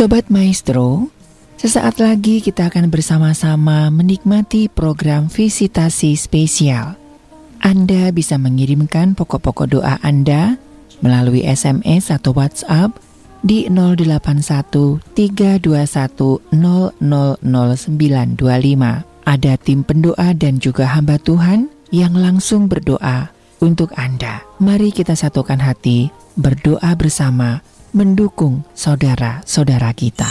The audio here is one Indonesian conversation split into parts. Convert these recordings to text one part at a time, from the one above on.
Sobat Maestro, sesaat lagi kita akan bersama-sama menikmati program visitasi spesial. Anda bisa mengirimkan pokok-pokok doa Anda melalui SMS atau WhatsApp di 081 321 000925. Ada tim pendoa dan juga hamba Tuhan yang langsung berdoa untuk Anda. Mari kita satukan hati, berdoa bersama, mendukung saudara-saudara kita.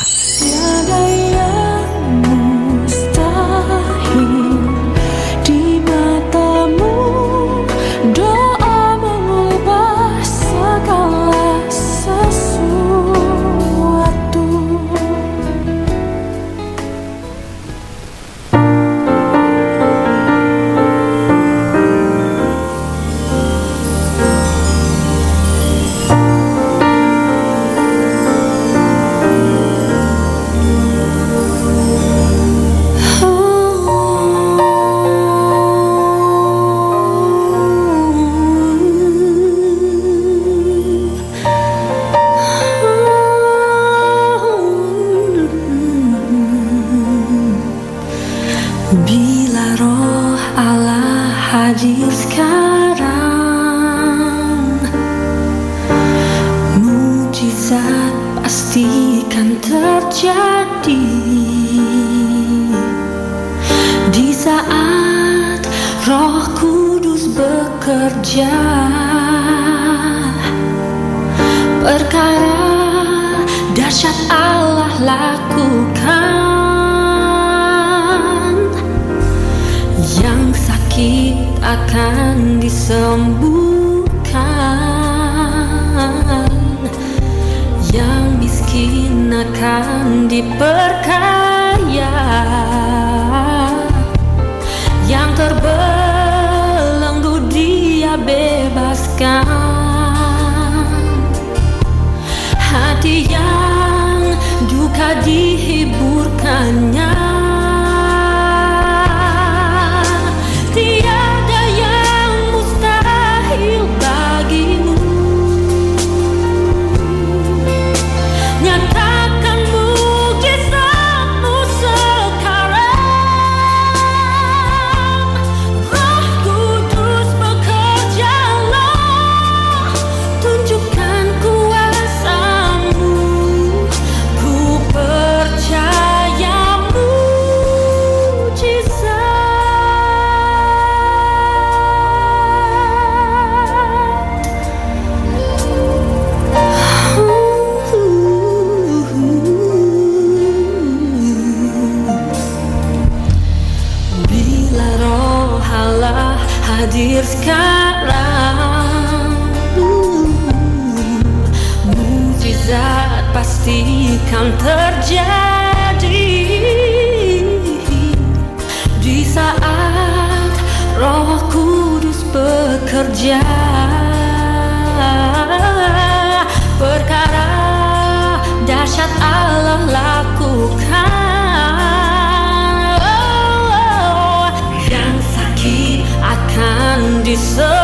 Perkara dahsyat Allah lakukan. Yang sakit akan disembuhkan. Yang miskin akan diperkaya. Yang terbelenggu bebaskan Hati yang duka dihiburkannya pasti kan terjadi Di saat roh kudus bekerja. Perkara dahsyat Allah lakukan. Oh, Yang sakit akan disembuhkan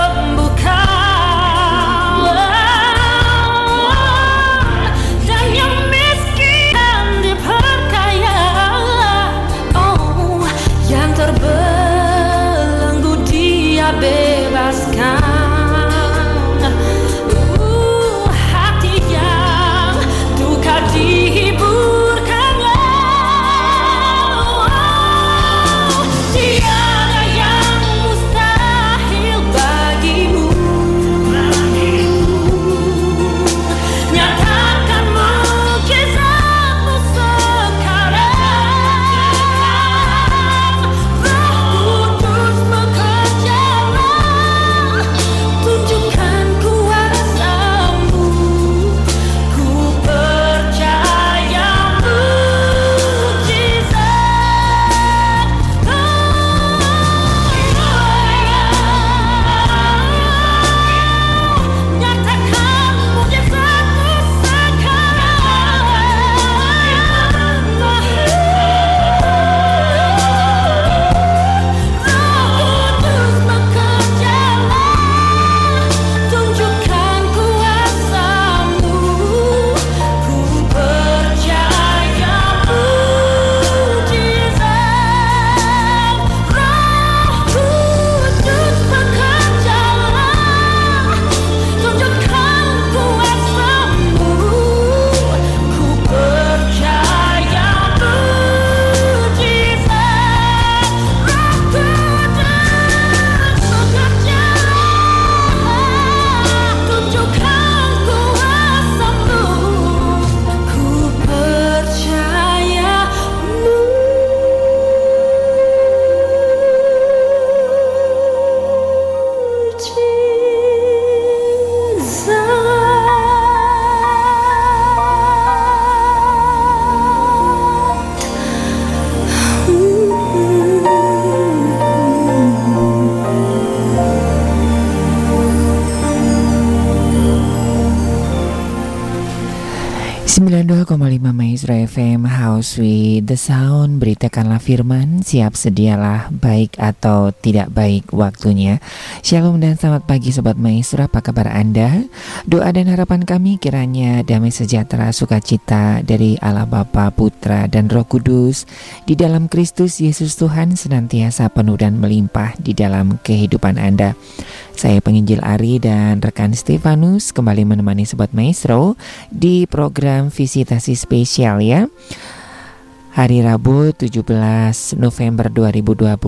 The Sound Beritakanlah firman Siap sedialah baik atau tidak baik waktunya Shalom dan selamat pagi Sobat Maestro Apa kabar Anda? Doa dan harapan kami kiranya damai sejahtera sukacita Dari Allah Bapa, Putra dan Roh Kudus Di dalam Kristus Yesus Tuhan senantiasa penuh dan melimpah Di dalam kehidupan Anda saya penginjil Ari dan rekan Stefanus kembali menemani Sobat Maestro di program visitasi spesial ya. Hari Rabu 17 November 2021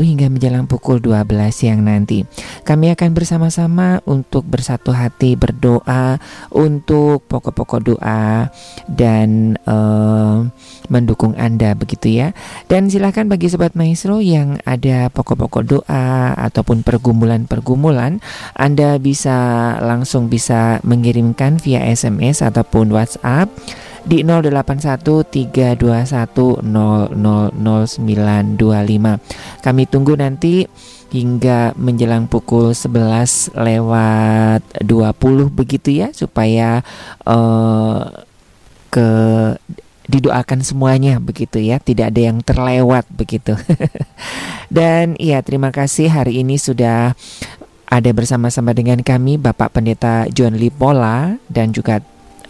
hingga menjelang pukul 12 siang nanti. Kami akan bersama-sama untuk bersatu hati berdoa untuk pokok-pokok doa dan uh, mendukung Anda begitu ya. Dan silakan bagi sobat maestro yang ada pokok-pokok doa ataupun pergumulan-pergumulan, Anda bisa langsung bisa mengirimkan via SMS ataupun WhatsApp di 081321000925. Kami tunggu nanti hingga menjelang pukul 11 lewat 20 begitu ya supaya uh, ke didoakan semuanya begitu ya, tidak ada yang terlewat begitu. Dan iya terima kasih hari ini sudah ada bersama-sama dengan kami Bapak Pendeta John Lipola dan juga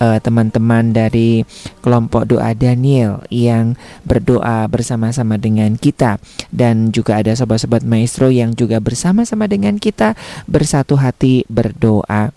uh, teman-teman dari kelompok doa Daniel yang berdoa bersama-sama dengan kita dan juga ada sobat-sobat maestro yang juga bersama-sama dengan kita bersatu hati berdoa.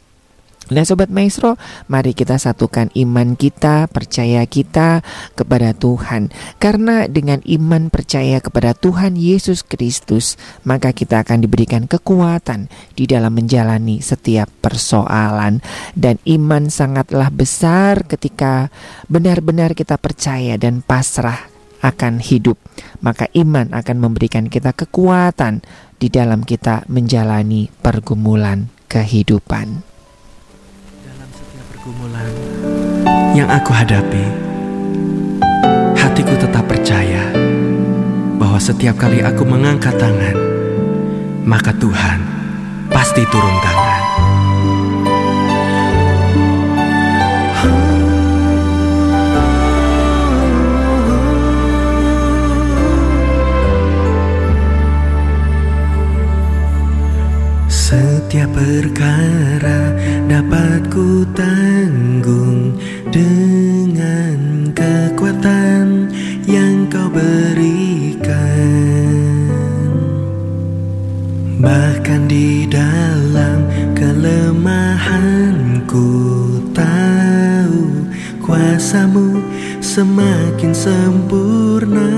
Nah Sobat Maestro, mari kita satukan iman kita, percaya kita kepada Tuhan. Karena dengan iman percaya kepada Tuhan Yesus Kristus Maka kita akan diberikan kekuatan di dalam menjalani setiap persoalan. Dan iman sangatlah besar ketika benar-benar kita percaya dan pasrah akan hidup. Maka iman akan memberikan kita kekuatan di dalam kita menjalani pergumulan kehidupan pergumulan yang aku hadapi, hatiku tetap percaya bahwa setiap kali aku mengangkat tangan, maka Tuhan pasti turun tangan. Setiap perkara dapat ku tanggung dengan kekuatan yang kau berikan. Bahkan di dalam kelemahanku tahu kuasamu semakin sempurna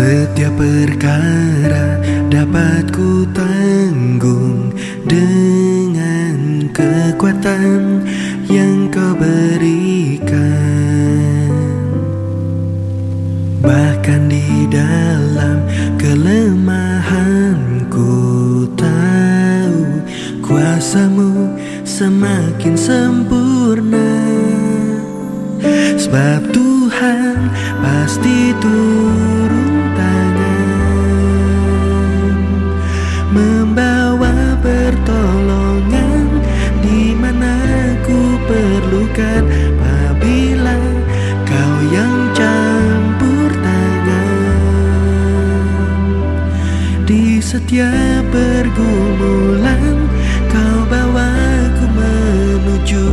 Setiap perkara dapat ku tanggung dengan kekuatan yang kau berikan. Bahkan di dalam kelemahanku tahu kuasamu semakin sempurna. Sebab Tuhan pasti turun perlukan Apabila kau yang campur tangan. Di setiap pergumulan kau bawaku menuju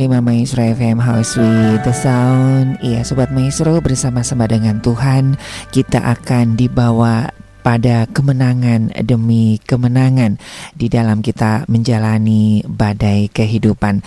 92,5 Maestro FM House with the Sound Iya Sobat Maestro bersama-sama dengan Tuhan Kita akan dibawa pada kemenangan demi kemenangan di dalam kita menjalani badai kehidupan.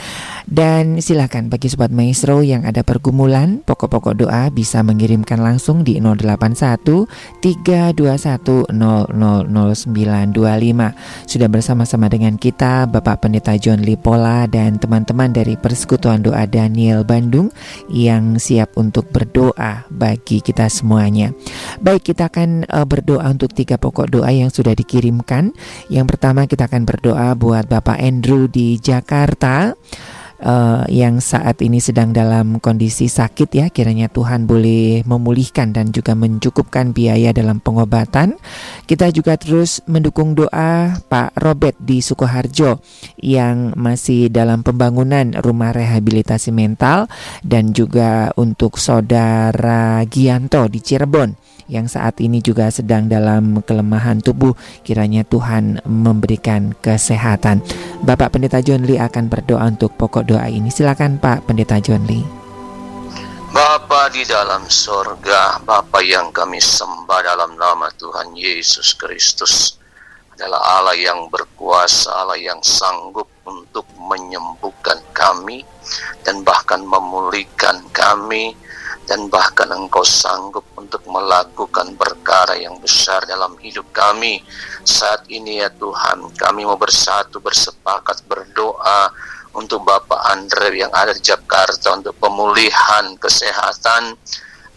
Dan silakan bagi sobat maestro yang ada pergumulan, pokok-pokok doa bisa mengirimkan langsung di 081 321 000925. Sudah bersama-sama dengan kita Bapak Pendeta John Lipola dan teman-teman dari Persekutuan Doa Daniel Bandung yang siap untuk berdoa bagi kita semuanya. Baik, kita akan uh, berdoa untuk tiga pokok doa yang sudah dikirimkan. Yang pertama kita akan berdoa buat Bapak Andrew di Jakarta uh, yang saat ini sedang dalam kondisi sakit ya. Kiranya Tuhan boleh memulihkan dan juga mencukupkan biaya dalam pengobatan. Kita juga terus mendukung doa Pak Robert di Sukoharjo yang masih dalam pembangunan rumah rehabilitasi mental dan juga untuk saudara Gianto di Cirebon yang saat ini juga sedang dalam kelemahan tubuh. Kiranya Tuhan memberikan kesehatan. Bapak Pendeta John Lee akan berdoa untuk pokok doa ini. Silakan Pak Pendeta John Lee. Bapa di dalam sorga, Bapa yang kami sembah dalam nama Tuhan Yesus Kristus adalah Allah yang berkuasa, Allah yang sanggup untuk menyembuhkan kami dan bahkan memulihkan kami dan bahkan Engkau sanggup untuk melakukan perkara yang besar dalam hidup kami. Saat ini ya Tuhan, kami mau bersatu bersepakat berdoa untuk Bapak Andre yang ada di Jakarta untuk pemulihan kesehatan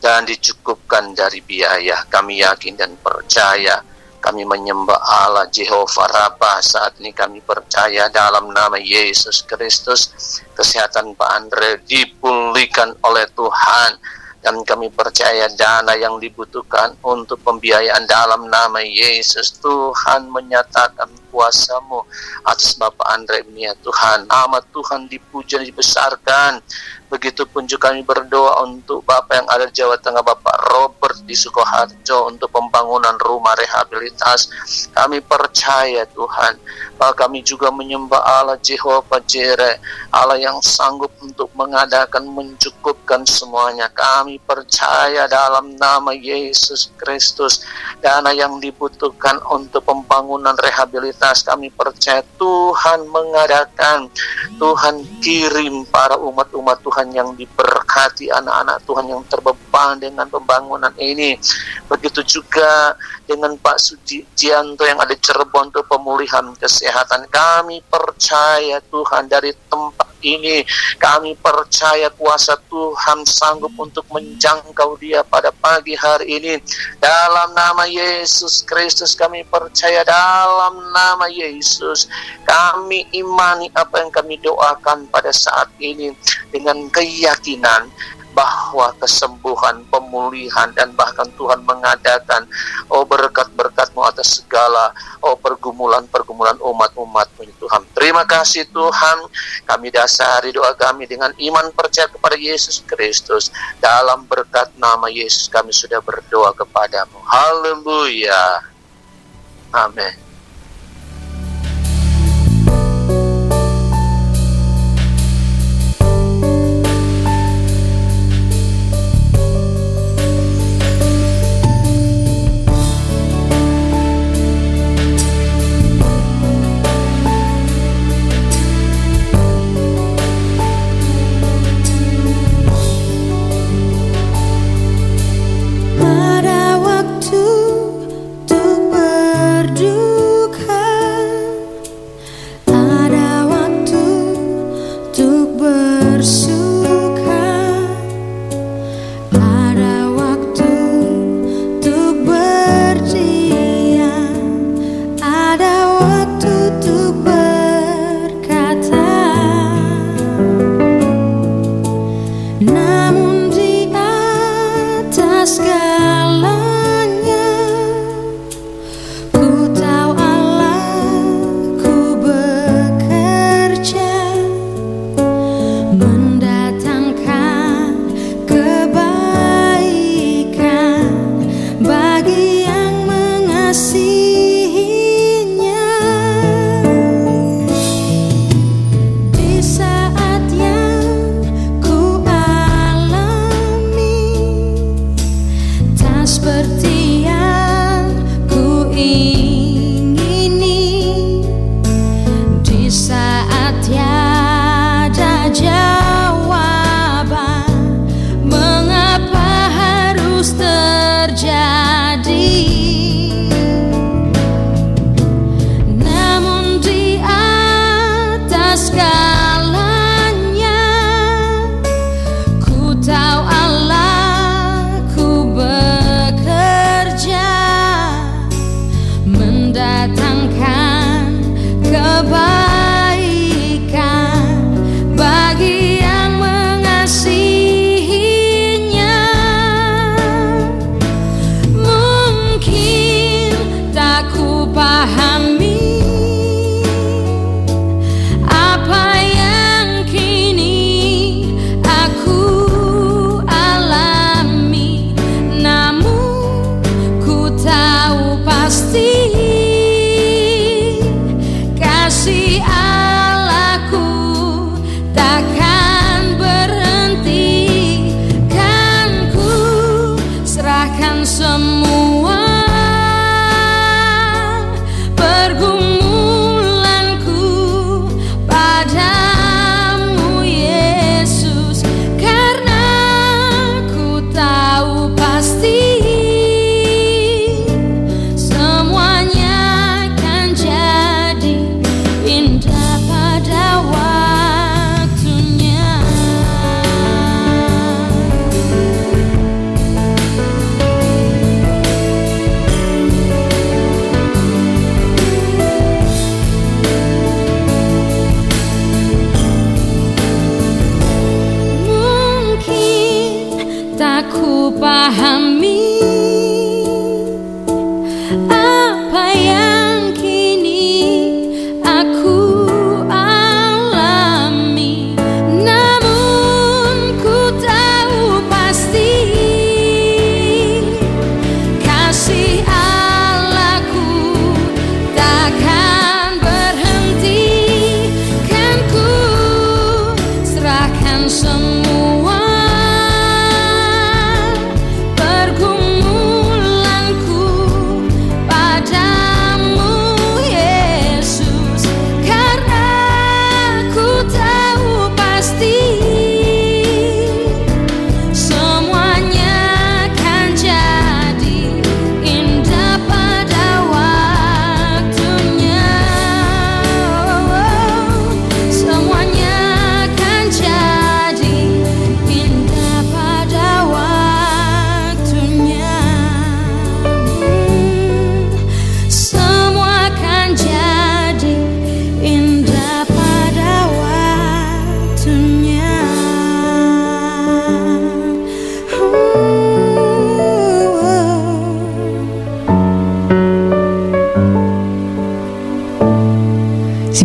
dan dicukupkan dari biaya. Kami yakin dan percaya kami menyembah Allah Jehovah Rabbah. Saat ini kami percaya dalam nama Yesus Kristus kesehatan Pak Andre dipulihkan oleh Tuhan. Dan kami percaya dana yang dibutuhkan untuk pembiayaan dalam nama Yesus. Tuhan menyatakan kuasamu atas Bapak Andre ini ya Tuhan nama Tuhan dipuja dan dibesarkan Begitupun juga kami berdoa untuk Bapak yang ada di Jawa Tengah, Bapak Robert di Sukoharjo untuk pembangunan rumah rehabilitas. Kami percaya Tuhan, bahwa kami juga menyembah Allah Jehovah Jireh, Allah yang sanggup untuk mengadakan mencukupkan semuanya. Kami percaya dalam nama Yesus Kristus, dana yang dibutuhkan untuk pembangunan rehabilitas. Kami percaya Tuhan mengadakan, Tuhan kirim para umat-umat Tuhan yang diberkati anak-anak Tuhan yang terbeban dengan pembangunan ini. Begitu juga dengan Pak Sujianto yang ada Cirebon untuk pemulihan kesehatan. Kami percaya Tuhan dari tempat ini. Kami percaya kuasa Tuhan sanggup untuk menjangkau dia pada pagi hari ini. Dalam nama Yesus Kristus kami percaya dalam nama Yesus kami imani apa yang kami doakan pada saat ini. Dengan keyakinan bahwa kesembuhan, pemulihan dan bahkan Tuhan mengadakan oh berkat-berkatmu atas segala oh pergumulan-pergumulan umat-umatmu ini Tuhan. Terima kasih Tuhan. Kami dasari doa kami dengan iman percaya kepada Yesus Kristus. Dalam berkat nama Yesus kami sudah berdoa kepadamu. Haleluya. Amin.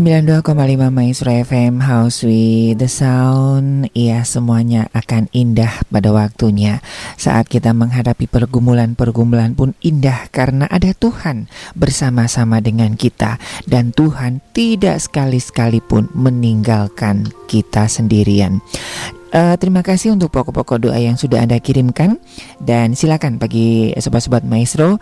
92,5 Maestro FM House with the Sound. Iya semuanya akan indah pada waktunya. Saat kita menghadapi pergumulan-pergumulan pun indah Karena ada Tuhan bersama-sama dengan kita. Dan Tuhan tidak sekali-sekali pun meninggalkan kita sendirian. Eh, terima kasih untuk pokok-pokok doa yang sudah Anda kirimkan. Dan silakan bagi sobat-sobat maestro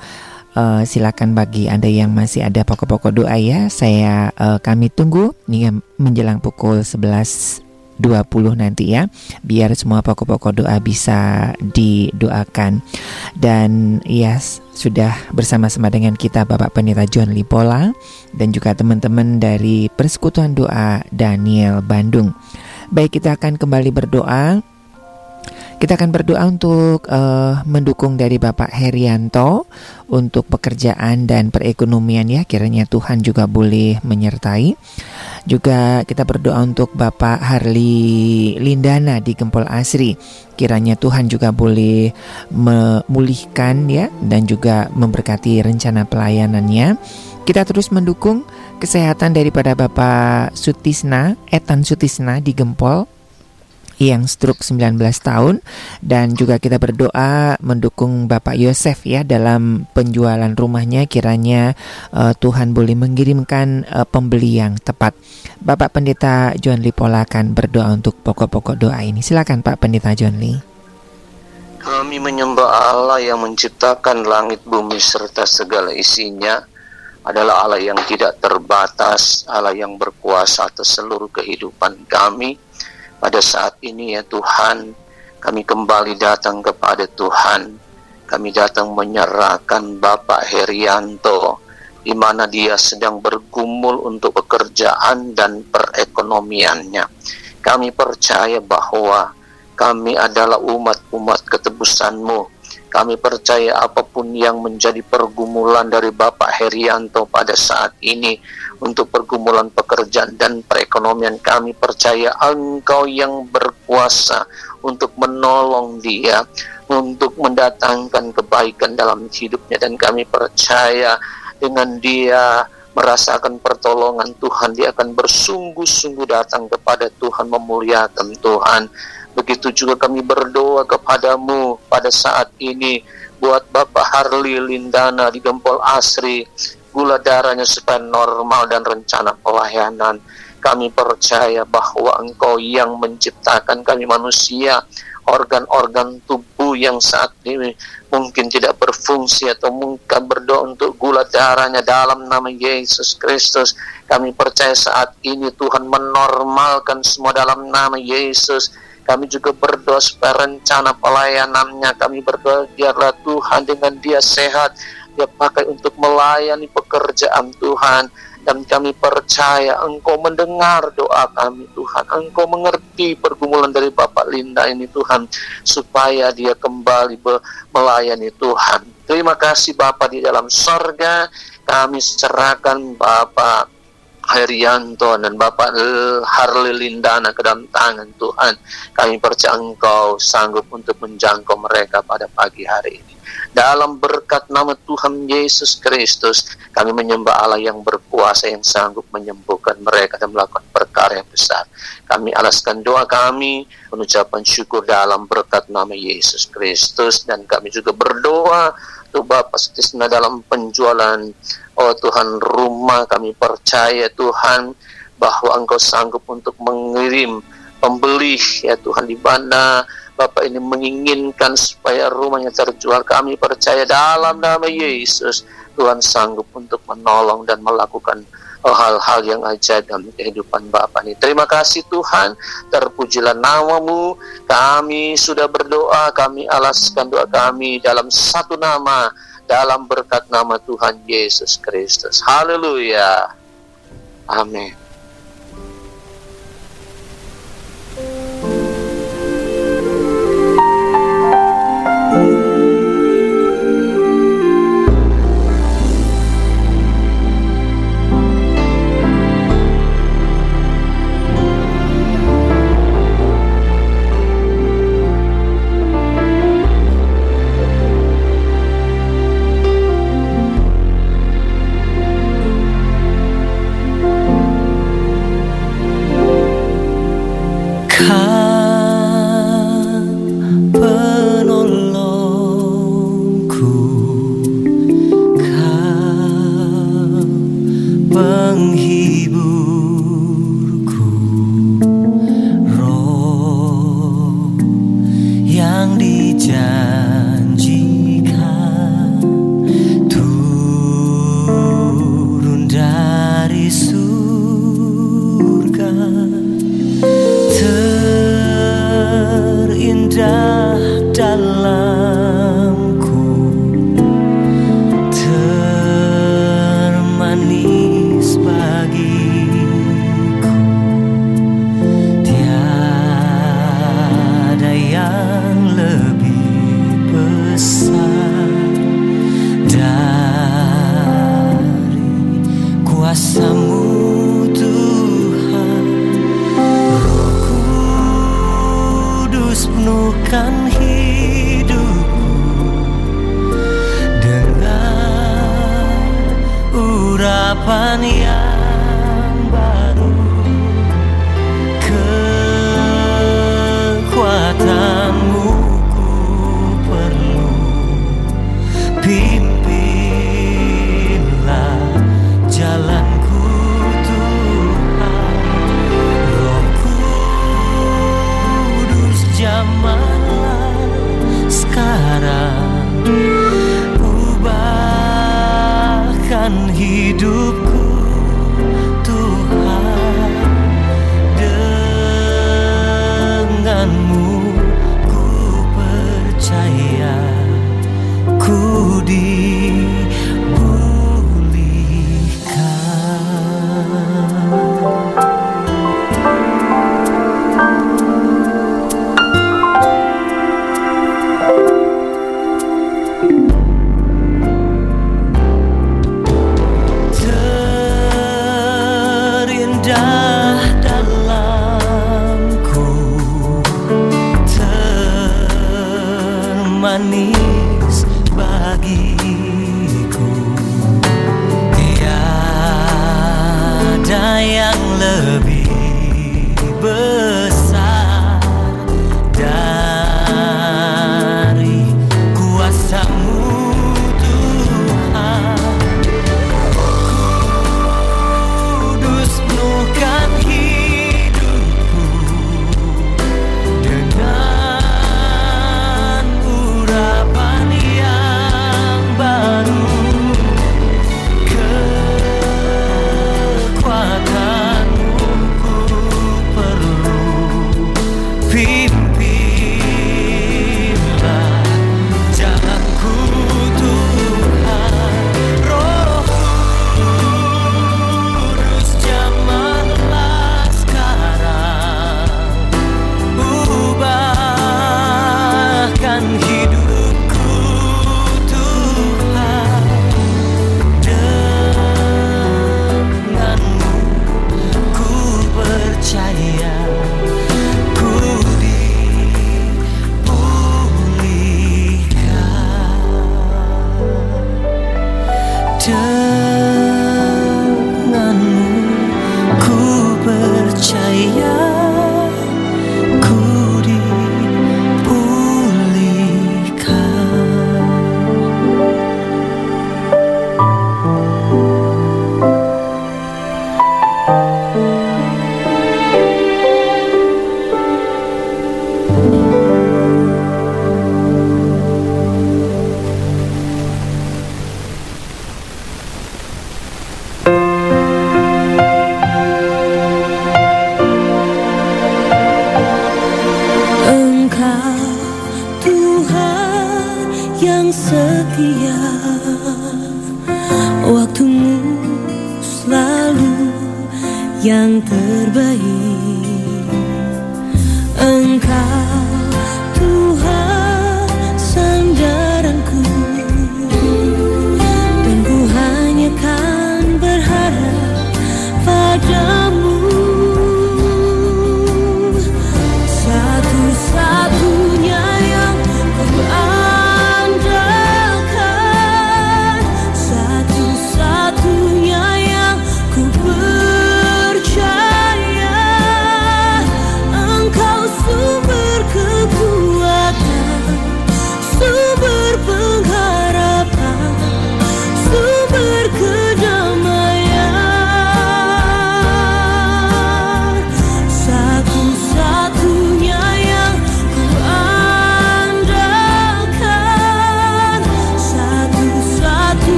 eh, silakan bagi Anda yang masih ada pokok-pokok doa ya. Saya eh, kami tunggu hingga menjelang pukul 11.20 nanti ya. Biar semua pokok-pokok doa bisa didoakan. Dan ya s- sudah bersama-sama dengan kita Bapak Pendeta John Lipola dan juga teman-teman dari Persekutuan Doa Daniel Bandung. Baik, kita akan kembali berdoa. Kita akan berdoa untuk eh, mendukung dari Bapak Herianto untuk pekerjaan dan perekonomian ya. Kiranya Tuhan juga boleh menyertai. Juga kita berdoa untuk Bapak Harli Lindana di Gempol Asri. Kiranya Tuhan juga boleh memulihkan ya dan juga memberkati rencana pelayanannya. Kita terus mendukung kesehatan daripada Bapak Sutisna, Etan Sutisna di Gempol yang stroke 19 tahun dan juga kita berdoa mendukung Bapak Yosef ya dalam penjualan rumahnya kiranya eh, Tuhan boleh mengirimkan eh, pembeli yang tepat. Bapak Pendeta John Lipola akan berdoa untuk pokok-pokok doa ini. Silakan Pak Pendeta John Lee. Kami menyembah Allah yang menciptakan langit bumi serta segala isinya adalah Allah yang tidak terbatas, Allah yang berkuasa atas seluruh kehidupan kami. Pada saat ini ya Tuhan, kami kembali datang kepada Tuhan. Kami datang menyerahkan Bapak Herianto di mana dia sedang bergumul untuk pekerjaan dan perekonomiannya. Kami percaya bahwa kami adalah umat-umat ketebusanmu. Kami percaya apa pun yang menjadi pergumulan dari Bapak Herianto pada saat ini untuk pergumulan pekerjaan dan perekonomian kami percaya Engkau yang berkuasa untuk menolong dia untuk mendatangkan kebaikan dalam hidupnya. Dan kami percaya dengan dia merasakan pertolongan Tuhan dia akan bersungguh-sungguh datang kepada Tuhan memuliakan Tuhan. Begitu juga kami berdoa kepadamu pada saat ini buat Bapak Harli Lindana di Gempol Asri gula darahnya supaya normal dan rencana pelayanan. Kami percaya bahwa engkau yang menciptakan kami manusia organ-organ tubuh yang saat ini mungkin tidak berfungsi atau mungkin berdoa untuk gula darahnya dalam nama Yesus Kristus. Kami percaya saat ini Tuhan menormalkan semua dalam nama Yesus. Kami juga berdoa supaya rencana pelayanannya kami berdoa biarlah Tuhan dengan dia sehat dia pakai untuk melayani pekerjaan Tuhan. Dan kami percaya Engkau mendengar doa kami Tuhan. Engkau mengerti pergumulan dari Bapak Linda ini Tuhan supaya dia kembali melayani Tuhan. Terima kasih Bapak di dalam sorga. Kami serahkan Bapak Herianto dan Bapak Harli Lindana ke dalam tangan Tuhan. Kami percaya Engkau sanggup untuk menjangkau mereka pada pagi hari ini. Dalam berkat nama Tuhan Yesus Kristus, kami menyembah Allah yang berkuasa yang sanggup menyembuhkan mereka dan melakukan perkara yang besar. Kami alaskan doa kami, mengucapkan syukur dalam berkat nama Yesus Kristus dan kami juga berdoa untuk Bapak Sutisna dalam penjualan Oh Tuhan rumah kami percaya Tuhan bahwa Engkau sanggup untuk mengirim pembeli ya Tuhan di mana Bapak ini menginginkan supaya rumahnya terjual kami percaya dalam nama Yesus Tuhan sanggup untuk menolong dan melakukan hal-hal yang ajaib dalam kehidupan Bapak ini. Terima kasih Tuhan, terpujilah namamu. Kami sudah berdoa, kami alaskan doa kami dalam satu nama, dalam berkat nama Tuhan Yesus Kristus. Haleluya. Amin. Penghiburku Roh yang dijanjikan Turun dari surga. Terindah urapan yang baru. Kekuatanmu ku perlu. Pimpinlah jalanku Tuhan. Roh Kudus jamanlah sekarang. Ubahkan hidupku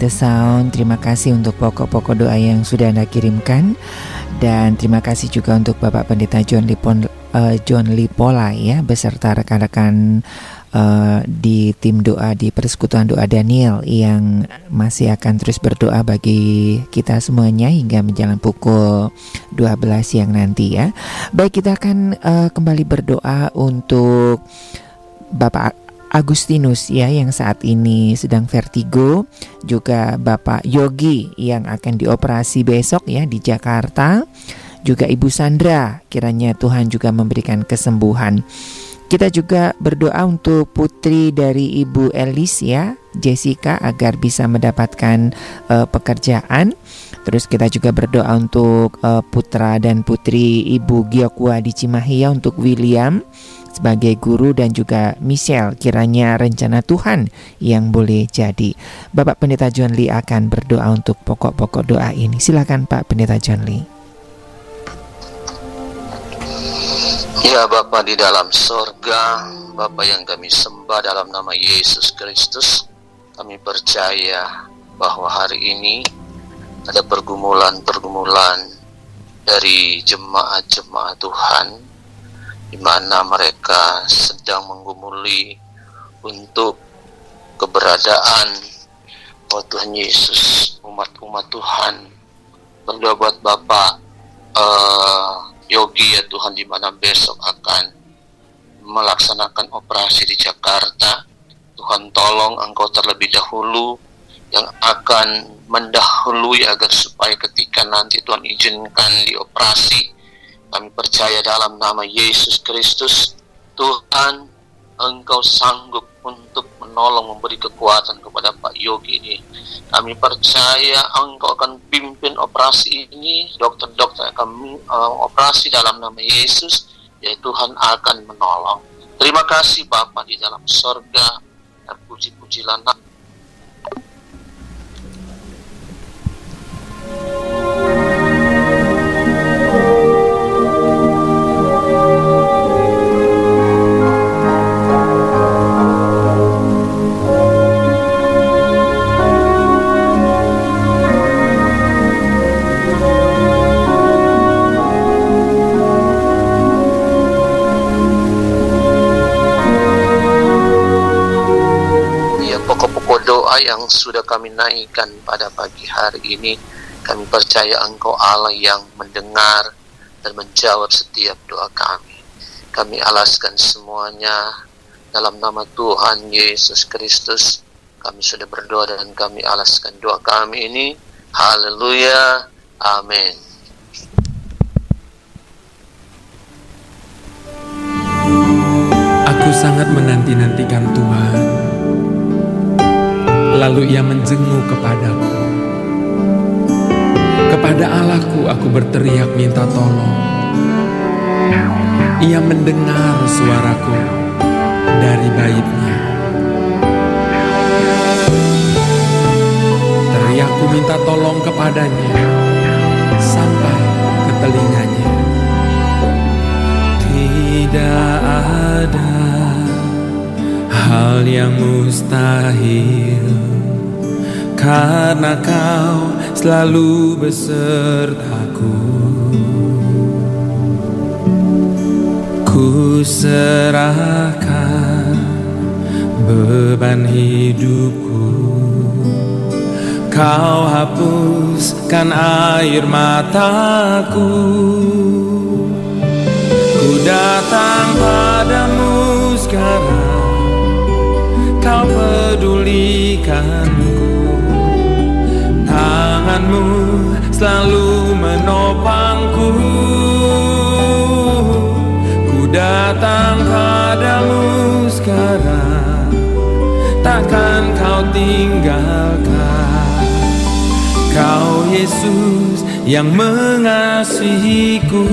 the Sound Terima kasih untuk pokok-pokok doa yang sudah Anda kirimkan. Dan terima kasih juga untuk Bapak Pendeta John, Lipon, eh, John Lipola ya Beserta rekan-rekan eh, di tim doa di Persekutuan Doa Daniel Yang masih akan terus berdoa bagi kita semuanya Hingga menjelang pukul 12 siang nanti ya. Baik kita akan eh, kembali berdoa untuk Bapak Agustinus ya yang saat ini sedang vertigo, juga Bapak Yogi yang akan dioperasi besok ya di Jakarta, juga Ibu Sandra kiranya Tuhan juga memberikan kesembuhan. Kita juga berdoa untuk putri dari Ibu Elis ya, Jessica agar bisa mendapatkan eh, pekerjaan. Terus kita juga berdoa untuk eh, putra dan putri Ibu Giokwa di Cimahi ya untuk William sebagai guru dan juga Michelle kiranya rencana Tuhan yang boleh jadi. Bapak Pendeta John Lee akan berdoa untuk pokok-pokok doa ini. Silakan Pak Pendeta John Lee. Ya Bapa di dalam sorga, Bapa yang kami sembah dalam nama Yesus Kristus, kami percaya bahwa hari ini ada pergumulan-pergumulan dari jemaat-jemaat Tuhan di mana mereka sedang menggumuli untuk keberadaan oh Tuhan Yesus, umat-umat Tuhan. Berdoa buat Bapak eh, Yogi ya Tuhan di mana besok akan melaksanakan operasi di Jakarta. Tuhan tolong engkau terlebih dahulu yang akan mendahului agar supaya ketika nanti Tuhan izinkan dioperasi kami percaya dalam nama Yesus Kristus Tuhan Engkau sanggup untuk menolong memberi kekuatan kepada Pak Yogi ini. Kami percaya Engkau akan pimpin operasi ini dokter-dokter akan uh, operasi dalam nama Yesus ya Tuhan akan menolong. Terima kasih Bapak di dalam sorga dan puji-pujilah yang sudah kami naikkan pada pagi hari ini, kami percaya Engkau Allah yang mendengar dan menjawab setiap doa kami. Kami alaskan semuanya dalam nama Tuhan Yesus Kristus. Kami sudah berdoa dan kami alaskan doa kami ini. Haleluya. Amin. Aku sangat menanti-nantikan Tuhan. Lalu ia menjenguk kepadaku. Kepada Allahku aku berteriak minta tolong. Ia mendengar suaraku dari baitnya. Teriakku minta tolong kepadanya sampai ke telinganya. Tidak ada hal yang mustahil karena kau selalu besertaku. Ku serahkan beban hidupku. Kau hapuskan air mataku. Ku datang padamu sekarang pedulikanku Tanganmu selalu menopangku. Ku datang padamu sekarang. Takkan kau tinggalkan. Kau Yesus yang mengasihiku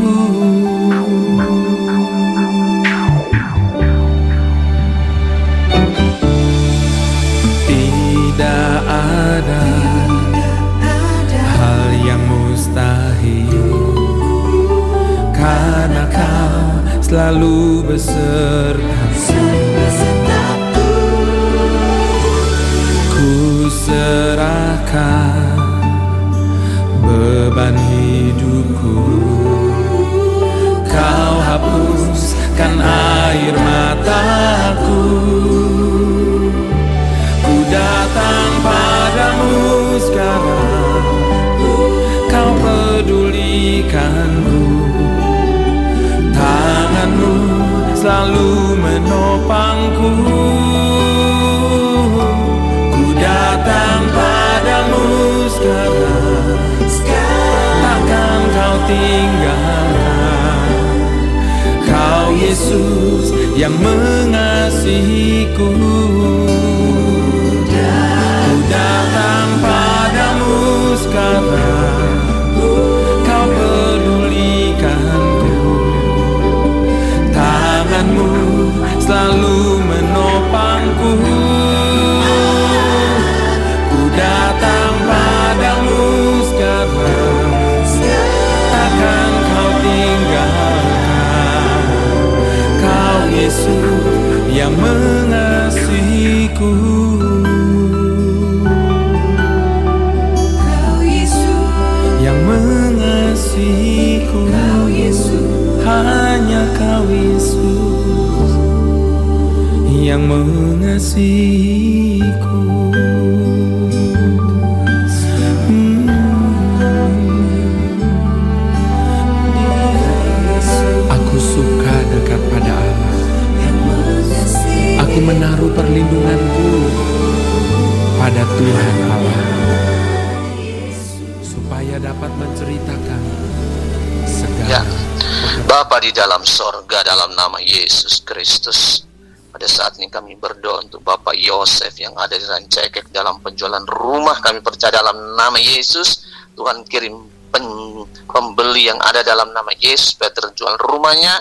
dalam nama Yesus. Tuhan kirim pen- pembeli yang ada dalam nama Yesus supaya terjual rumahnya.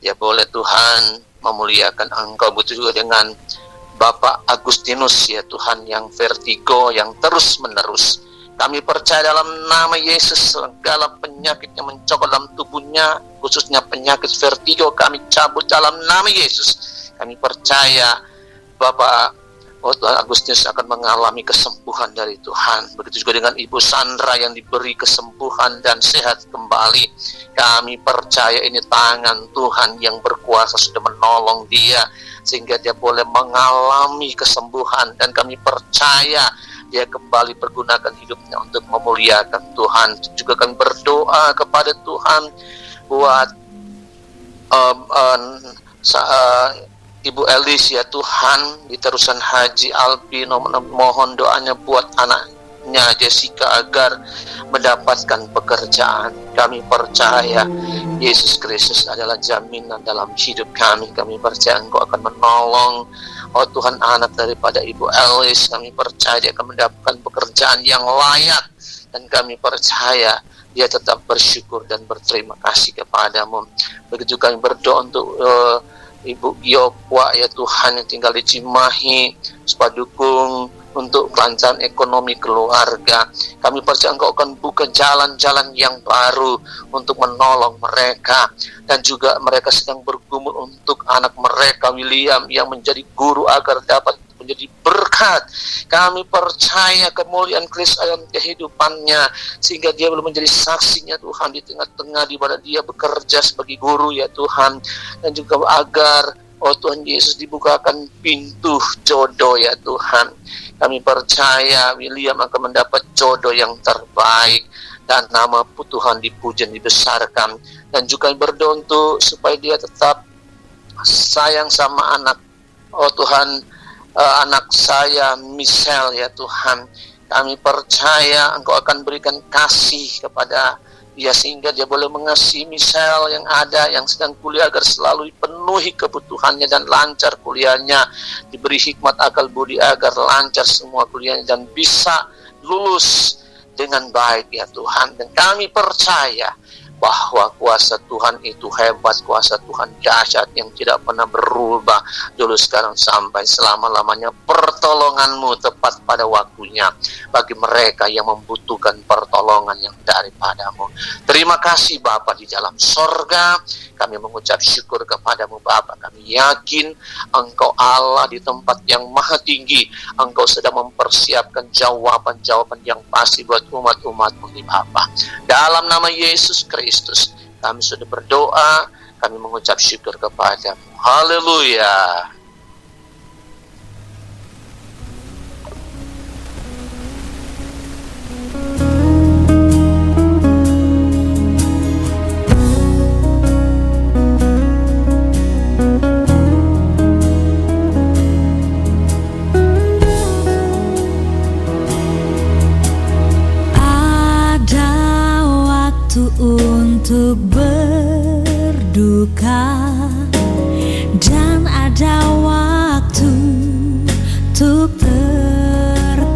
Ya boleh Tuhan memuliakan engkau begitu juga dengan Bapak Agustinus ya Tuhan yang vertigo yang terus menerus kami percaya dalam nama Yesus segala penyakit yang mencokol dalam tubuhnya khususnya penyakit vertigo kami cabut dalam nama Yesus kami percaya Bapak Tuhan Agustinus akan mengalami kesembuhan dari Tuhan. Begitu juga dengan Ibu Sandra yang diberi kesembuhan dan sehat kembali. Kami percaya ini tangan Tuhan yang berkuasa sudah menolong dia sehingga dia boleh mengalami kesembuhan dan kami percaya dia kembali pergunakan hidupnya untuk memuliakan Tuhan. Juga kami berdoa kepada Tuhan buat um, um, uh, Ibu Elis ya Tuhan di terusan Haji Alpi mohon doanya buat anaknya Jessica agar mendapatkan pekerjaan. Kami percaya Yesus Kristus adalah jaminan dalam hidup kami. Kami percaya Engkau akan menolong Oh Tuhan anak daripada Ibu Elis kami percaya dia akan mendapatkan pekerjaan yang layak dan kami percaya dia tetap bersyukur dan berterima kasih kepadamu. Begitu kami berdoa untuk uh, Ibu Yopwa ya Tuhan yang tinggal di Cimahi supaya dukung untuk kelancaran ekonomi keluarga. Kami percaya Engkau akan buka jalan-jalan yang baru untuk menolong mereka dan juga mereka sedang bergumul untuk anak mereka William yang menjadi guru agar dapat menjadi berkat. Kami percaya kemuliaan Kristus dalam kehidupannya sehingga dia belum menjadi saksinya Tuhan di tengah-tengah di mana dia bekerja sebagai guru ya Tuhan dan juga agar Oh Tuhan Yesus dibukakan pintu jodoh ya Tuhan. Kami percaya William akan mendapat jodoh yang terbaik dan nama Tuhan dipuji dan dibesarkan. Dan juga berdoa untuk supaya dia tetap sayang sama anak. Oh Tuhan eh, anak saya Michelle ya Tuhan. Kami percaya Engkau akan berikan kasih kepada dia sehingga dia boleh mengasihi Michelle yang ada yang sedang kuliah agar selalu dipenuhi kebutuhannya dan lancar kuliahnya. Diberi hikmat akal budi agar lancar semua kuliahnya dan bisa lulus dengan baik ya Tuhan. Dan kami percaya bahwa kuasa Tuhan itu hebat, kuasa Tuhan dahsyat yang tidak pernah berubah dulu sekarang sampai selama-lamanya pertolonganmu tepat pada waktunya bagi mereka yang membutuhkan pertolongan yang daripadamu. Terima kasih Bapa di dalam sorga, kami mengucap syukur kepadamu Bapa. Kami yakin Engkau Allah di tempat yang maha tinggi, Engkau sedang mempersiapkan jawaban-jawaban yang pasti buat umat-umatmu di Bapa. Dalam nama Yesus Kristus, kami sudah berdoa, kami mengucap syukur kepadamu. Haleluya. Waktu untuk berduka. Dan ada waktu untuk tertawa.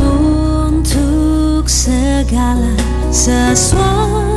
Untuk segala sesuatunya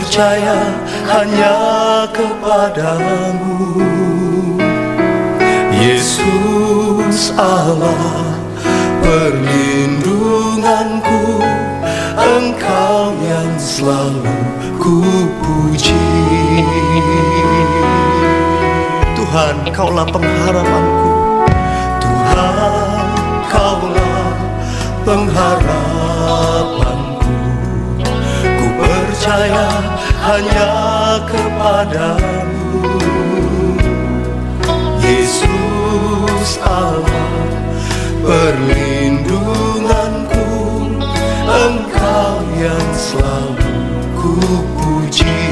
percaya hanya kepadamu. Yesus Allah perlindunganku Engkau yang selalu ku puji Tuhan kaulah pengharapanku. Tuhan kaulah pengharapan percaya hanya kepadamu. Yesus Allah perlindunganku Engkau yang selalu ku puji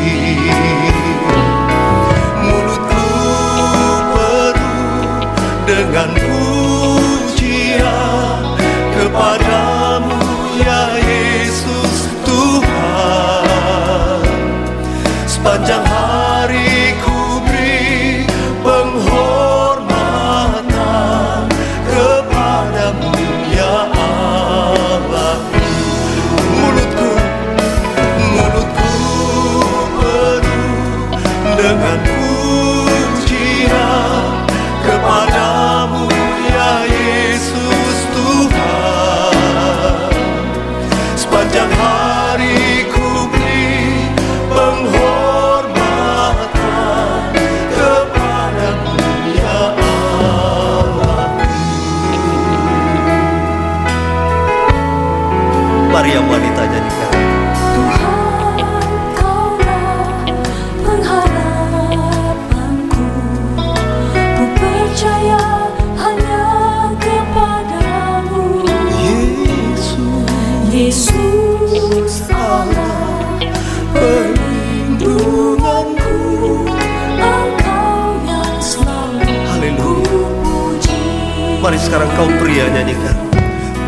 sekarang kau pria nyanyikan.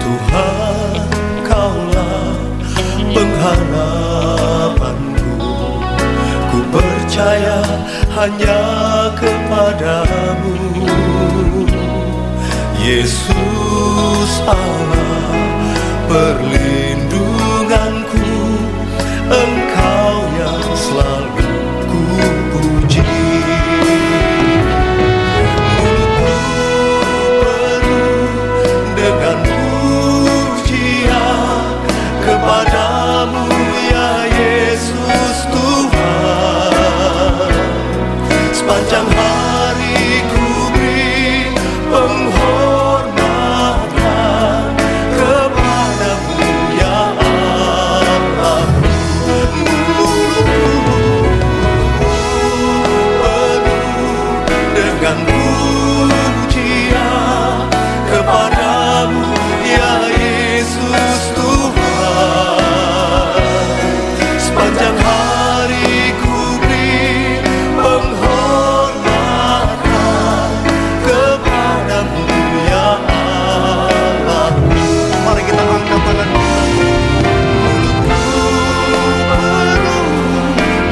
Tuhan kaulah pengharapanku. Ku percaya hanya kepadamu. Yesus Allah perlindungan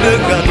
dengan pujian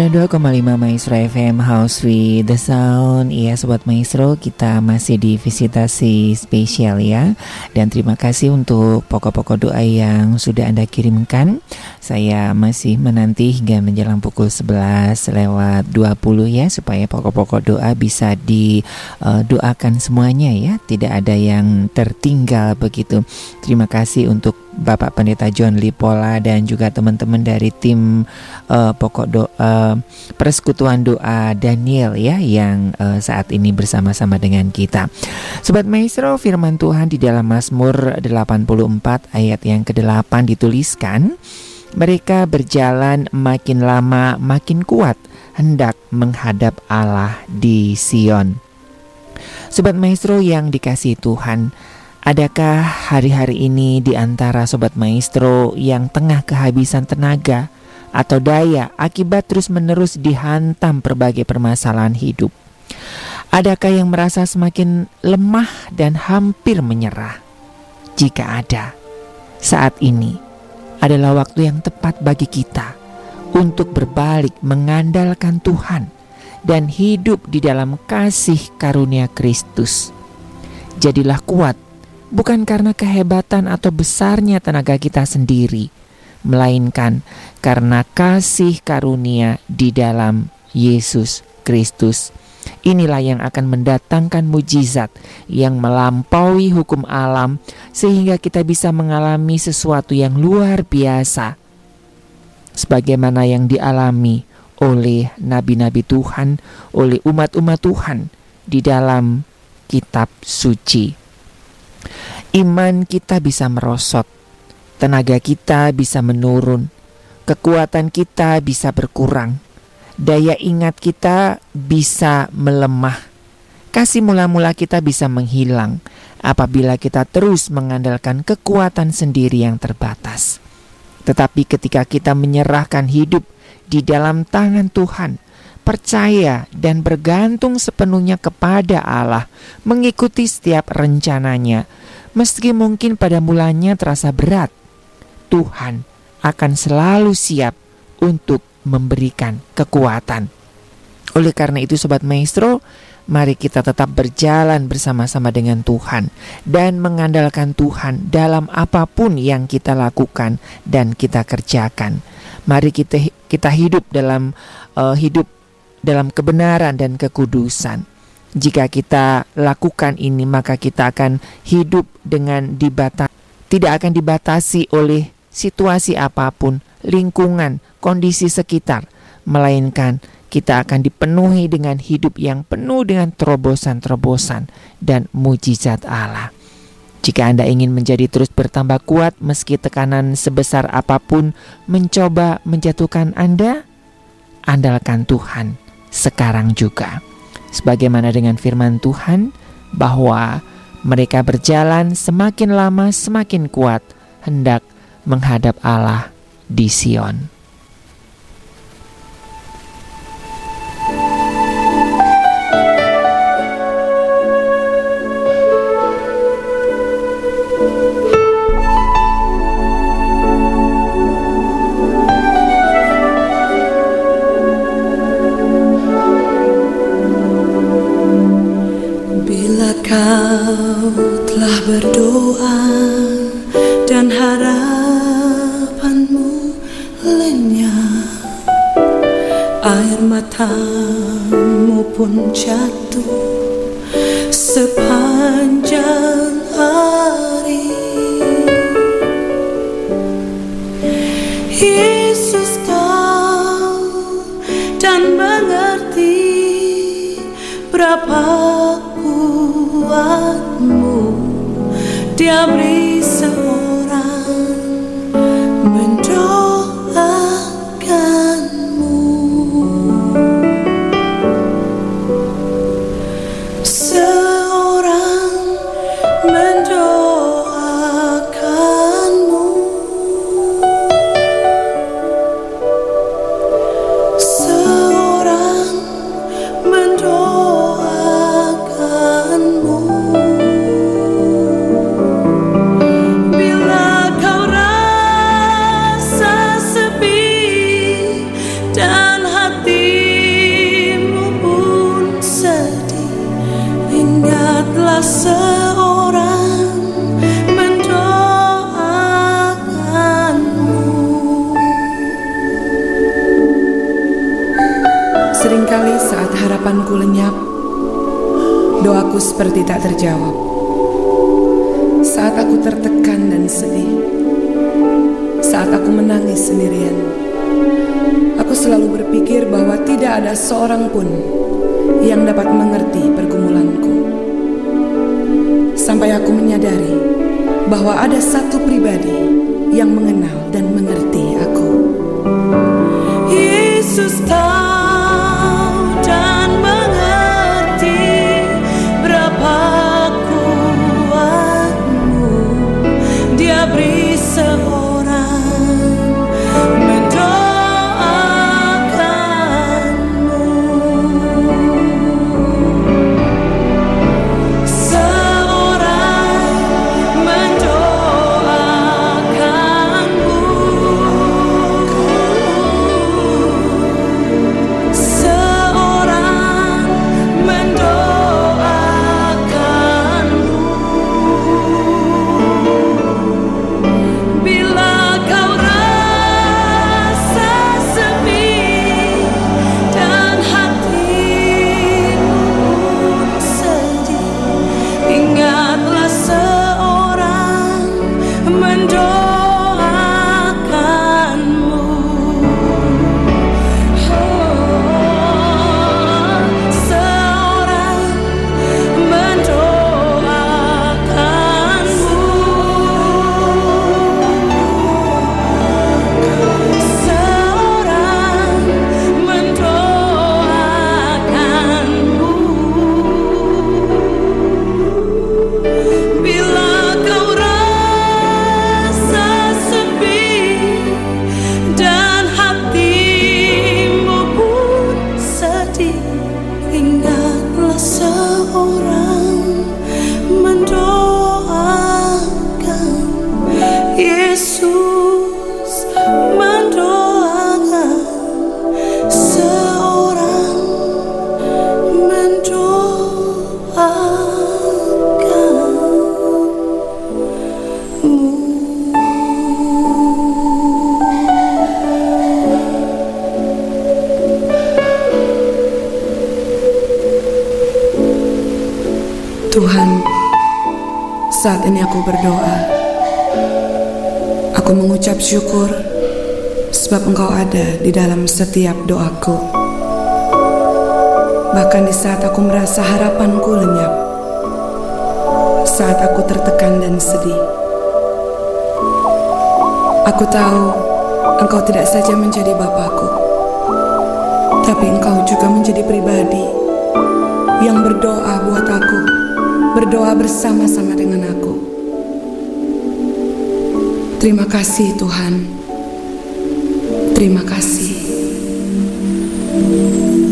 92,5 Maestro FM House with the Sound. Iya Sobat Maestro kita masih di visitasi spesial ya. Dan terima kasih untuk pokok-pokok doa yang sudah Anda kirimkan Saya masih menanti hingga menjelang pukul 11 lewat 20 ya Supaya pokok-pokok doa bisa didoakan semuanya ya Tidak ada yang tertinggal begitu Terima kasih untuk Bapak Pendeta John Lipola dan juga teman-teman dari tim uh, pokok doa persekutuan doa Daniel ya yang uh, saat ini bersama-sama dengan kita. Sobat Maestro, firman Tuhan di dalam Mazmur 84 ayat yang ke-8 dituliskan, mereka berjalan makin lama makin kuat hendak menghadap Allah di Sion. Sobat Maestro yang dikasih Tuhan, Adakah hari-hari ini di antara sobat maestro yang tengah kehabisan tenaga atau daya akibat terus-menerus dihantam berbagai permasalahan hidup? Adakah yang merasa semakin lemah dan hampir menyerah? Jika ada, saat ini adalah waktu yang tepat bagi kita untuk berbalik mengandalkan Tuhan dan hidup di dalam kasih karunia Kristus. Jadilah kuat bukan karena kehebatan atau besarnya tenaga kita sendiri, melainkan karena kasih karunia di dalam Yesus Kristus. Inilah yang akan mendatangkan mujizat yang melampaui hukum alam, sehingga kita bisa mengalami sesuatu yang luar biasa, sebagaimana yang dialami oleh nabi-nabi Tuhan, oleh umat-umat Tuhan di dalam kitab suci. Iman kita bisa merosot, tenaga kita bisa menurun, kekuatan kita bisa berkurang, daya ingat kita bisa melemah, kasih mula-mula kita bisa menghilang apabila kita terus mengandalkan kekuatan sendiri yang terbatas. Tetapi ketika kita menyerahkan hidup di dalam tangan Tuhan, percaya dan bergantung sepenuhnya kepada Allah, mengikuti setiap rencananya, meski mungkin pada mulanya terasa berat, Tuhan akan selalu siap untuk memberikan kekuatan. Oleh karena itu, sobat maestro, mari kita tetap berjalan bersama-sama dengan Tuhan dan mengandalkan Tuhan dalam apa pun yang kita lakukan dan kita kerjakan. Mari kita kita hidup dalam uh, hidup dalam kebenaran dan kekudusan. Jika kita lakukan ini, maka kita akan hidup dengan dibatas tidak akan dibatasi oleh situasi apa pun, lingkungan, kondisi sekitar, melainkan kita akan dipenuhi dengan hidup yang penuh dengan terobosan-terobosan dan mujizat Allah. Jika Anda ingin menjadi terus bertambah kuat meski tekanan sebesar apa pun mencoba menjatuhkan Anda, andalkan Tuhan sekarang juga. Sebagaimana dengan firman Tuhan bahwa mereka berjalan semakin lama semakin kuat hendak menghadap Allah di Sion. Kau telah berdoa dan harapanmu lenyap Air matamu pun jatuh sepanjang hari. Yesus tahu dan mengerti berapa kuatmu Dia beri seorang harapanku lenyap, doaku seperti tak terjawab. Saat aku tertekan dan sedih, saat aku menangis sendirian, aku selalu berpikir bahwa tidak ada seorang pun yang dapat mengerti pergumulanku. Sampai aku menyadari bahwa ada satu pribadi yang mengenal dan mengerti aku. Yesus tahu setiap doaku. Bahkan di saat aku merasa harapanku lenyap, saat aku tertekan dan sedih. Aku tahu Engkau tidak saja menjadi Bapakku, tapi Engkau juga menjadi pribadi yang berdoa buat aku, berdoa bersama-sama dengan aku. Terima kasih Tuhan. Terima kasih. Thank you.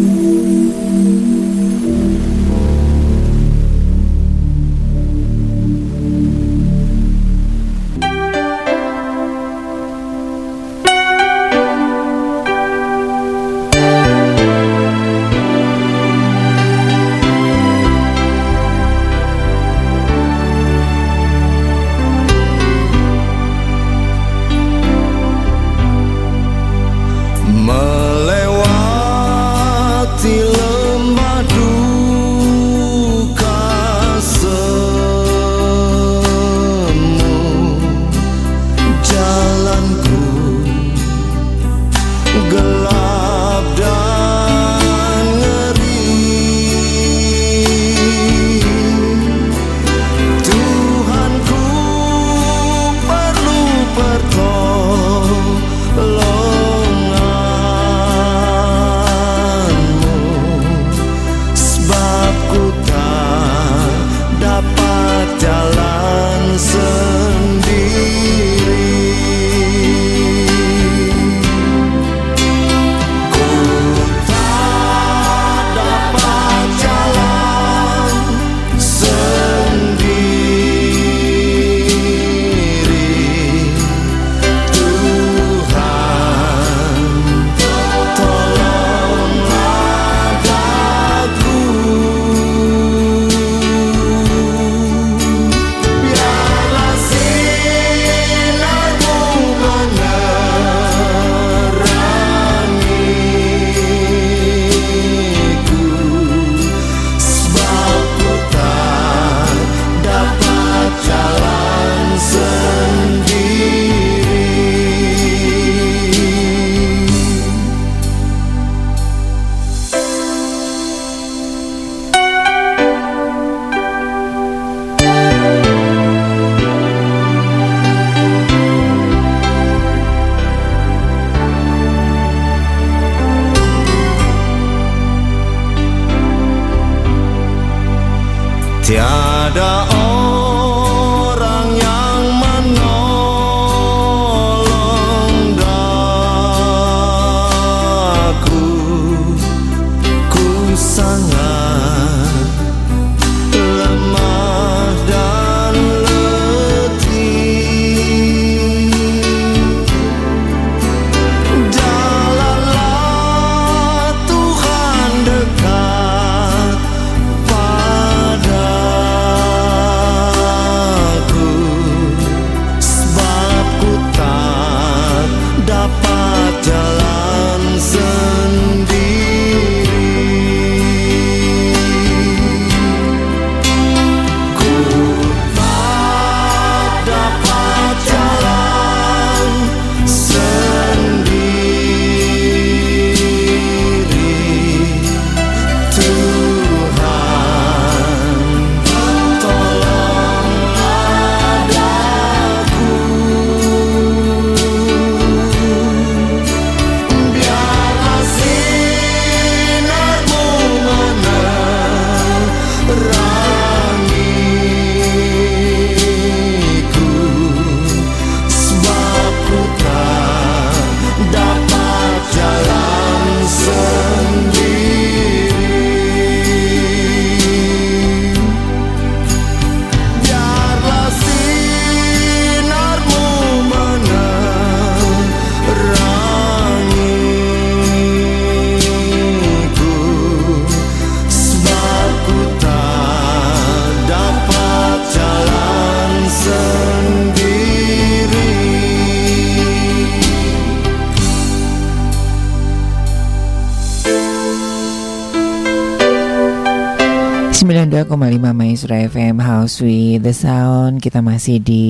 Maestro FM House with the Sound. Kita masih di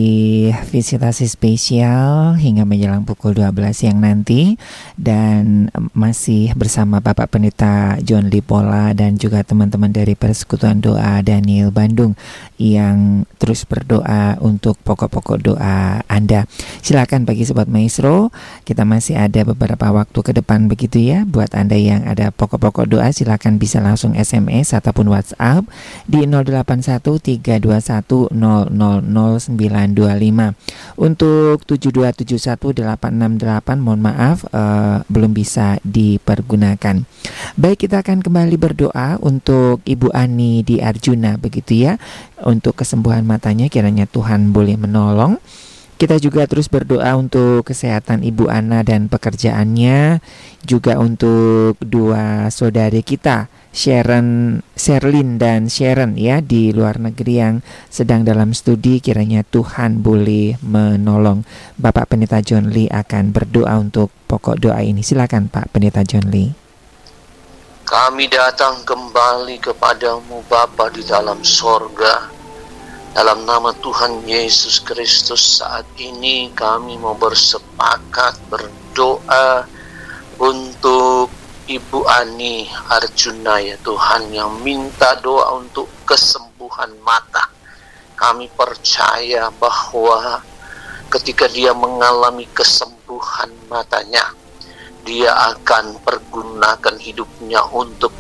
visitasi spesial hingga menjelang pukul 12 siang nanti Dan masih bersama Bapak Pendeta John Lipola dan juga teman-teman dari Persekutuan Doa Daniel Bandung Yang terus berdoa untuk pokok-pokok doa Anda Silakan bagi Sobat Maestro Kita masih ada beberapa waktu ke depan begitu ya Buat Anda yang ada pokok-pokok doa silakan bisa langsung SMS ataupun WhatsApp di 081321000925. Untuk 7271868 mohon maaf uh, belum bisa dipergunakan. Baik kita akan kembali berdoa untuk Ibu Ani di Arjuna begitu ya. Untuk kesembuhan matanya kiranya Tuhan boleh menolong. Kita juga terus berdoa untuk kesehatan Ibu Ana dan pekerjaannya, juga untuk dua saudari kita Sharon, Sherlyn dan Sharon ya di luar negeri yang sedang dalam studi kiranya Tuhan boleh menolong. Bapak Pendeta John Lee akan berdoa untuk pokok doa ini. Silakan Pak Pendeta John Lee. Kami datang kembali kepadamu Bapa di dalam sorga. Dalam nama Tuhan Yesus Kristus saat ini kami mau bersepakat berdoa untuk Ibu Ani Arjuna ya Tuhan yang minta doa untuk kesembuhan mata. Kami percaya bahwa ketika dia mengalami kesembuhan matanya, dia akan pergunakan hidupnya untuk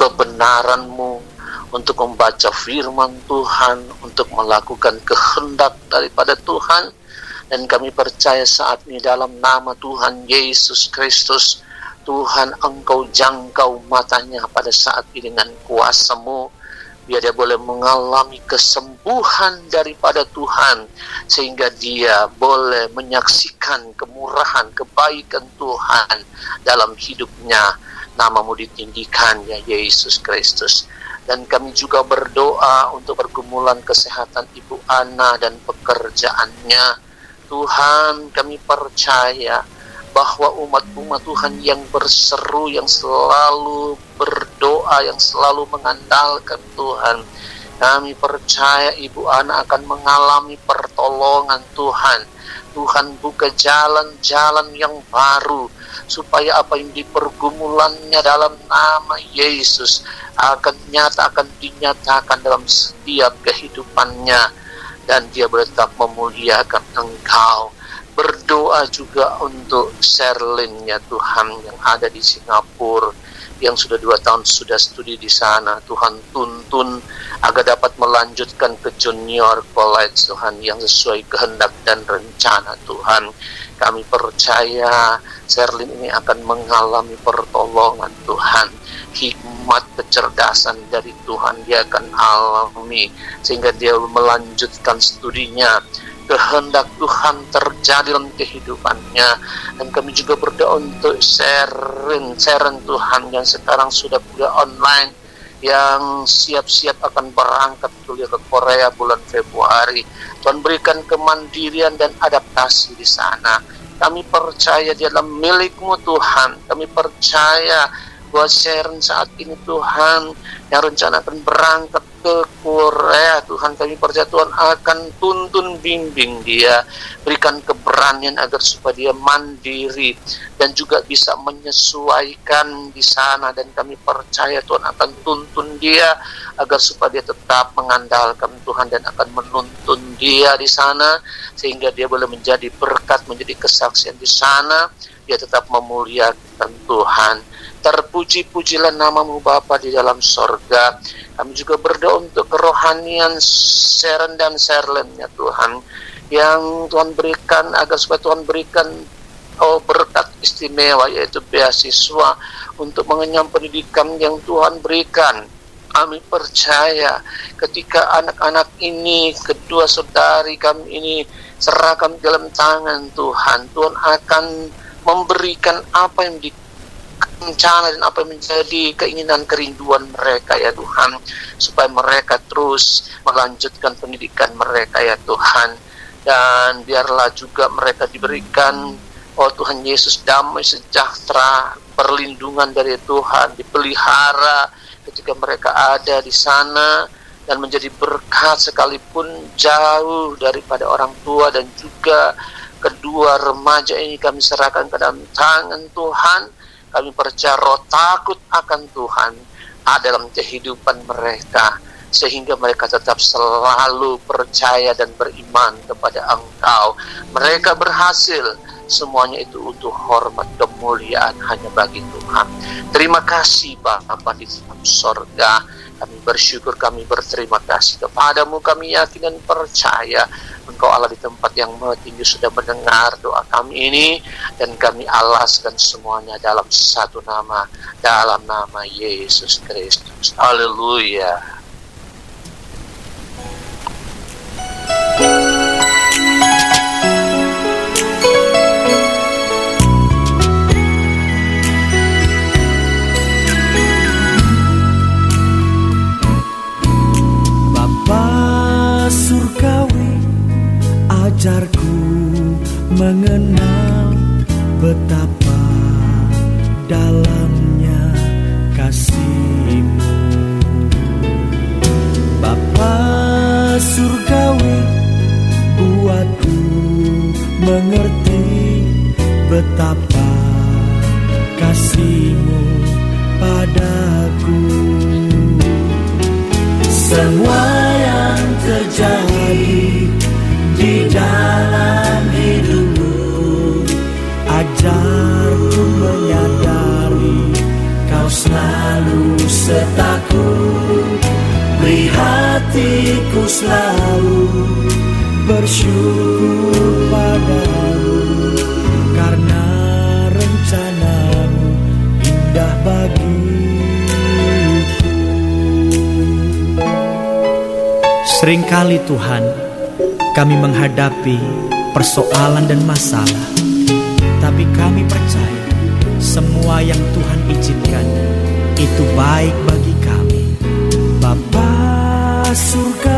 kebenaranmu, untuk membaca firman Tuhan, untuk melakukan kehendak daripada Tuhan. Dan kami percaya saat ini dalam nama Tuhan Yesus Kristus, Tuhan engkau jangkau matanya pada saat ini dengan kuasamu biar dia boleh mengalami kesembuhan daripada Tuhan sehingga dia boleh menyaksikan kemurahan kebaikan Tuhan dalam hidupnya namamu ditinggikan ya Yesus Kristus dan kami juga berdoa untuk pergumulan kesehatan Ibu Ana dan pekerjaannya Tuhan kami percaya bahwa umat-umat Tuhan yang berseru, yang selalu berdoa, yang selalu mengandalkan Tuhan. Kami percaya Ibu Ana akan mengalami pertolongan Tuhan. Tuhan buka jalan-jalan yang baru supaya apa yang dipergumulannya dalam nama Yesus akan nyata akan dinyatakan dalam setiap kehidupannya. Dan dia tetap memuliakan Engkau. Berdoa juga untuk Sherlyn ya Tuhan yang ada di Singapura yang sudah dua tahun sudah studi di sana. Tuhan tuntun agar dapat melanjutkan ke junior college Tuhan yang sesuai kehendak dan rencana Tuhan. Kami percaya Sherlyn ini akan mengalami pertolongan Tuhan. Hikmat kecerdasan dari Tuhan dia akan alami sehingga dia melanjutkan studinya kehendak Tuhan terjadi dalam kehidupannya. Dan kami juga berdoa untuk sharing sharing Tuhan yang sekarang sudah kuliah online yang siap-siap akan berangkat kuliah ke Korea bulan Februari. Tuhan berikan kemandirian dan adaptasi di sana. Kami percaya di dalam milikmu Tuhan. Kami percaya bahwa Sharon saat ini Tuhan yang rencana akan berangkat ke Korea Tuhan kami percaya Tuhan akan tuntun bimbing dia berikan keberanian agar supaya dia mandiri dan juga bisa menyesuaikan di sana. Dan kami percaya Tuhan akan tuntun dia agar supaya dia tetap mengandalkan Tuhan dan akan menuntun dia di sana sehingga dia boleh menjadi berkat menjadi kesaksian di sana. Dia tetap memuliakan Tuhan terpuji-pujilah namamu Bapa di dalam sorga. Kami juga berdoa untuk kerohanian Seren dan Serlen ya Tuhan. Yang Tuhan berikan agar supaya Tuhan berikan oh berkat istimewa yaitu beasiswa untuk mengenyam pendidikan yang Tuhan berikan. Kami percaya ketika anak-anak ini, kedua saudari kami ini serahkan dalam tangan Tuhan, Tuhan akan memberikan apa yang di rencana dan apa yang menjadi keinginan kerinduan mereka ya Tuhan supaya mereka terus melanjutkan pendidikan mereka ya Tuhan dan biarlah juga mereka diberikan oh Tuhan Yesus damai sejahtera perlindungan dari Tuhan dipelihara ketika mereka ada di sana dan menjadi berkat sekalipun jauh daripada orang tua dan juga kedua remaja ini kami serahkan ke dalam tangan Tuhan. Kami percaya roh takut akan Tuhan ada dalam kehidupan mereka sehingga mereka tetap selalu percaya dan beriman kepada Engkau. Mereka berhasil semuanya itu untuk hormat kemuliaan hanya bagi Tuhan. Terima kasih Bapa di dalam sorga. Kami bersyukur, kami berterima kasih kepadamu. Kami yakin dan percaya Engkau Allah di tempat yang maha tinggi sudah mendengar doa kami ini dan kami alaskan semuanya dalam satu nama, dalam nama Yesus Kristus. Haleluya. Ajarku mengenal betapa dalamnya kasihmu. Bapa surgawi buatku mengerti betapa kasihmu padaku. Semua yang terjadi di dalam hidupku Ajarku menyadari kau selalu sertaku Beri hatiku selalu bersyukur padamu Karena rencanamu indah bagiku. Seringkali Tuhan kami menghadapi persoalan dan masalah. Tapi kami percaya semua yang Tuhan izinkan itu baik bagi kami. Bapa surgawi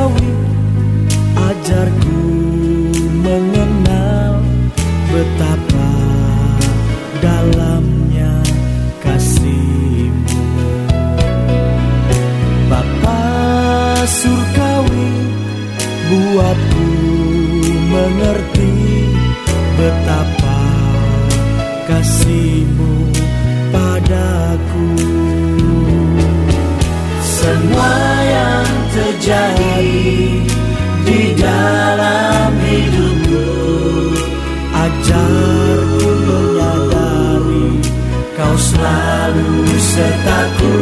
sertaku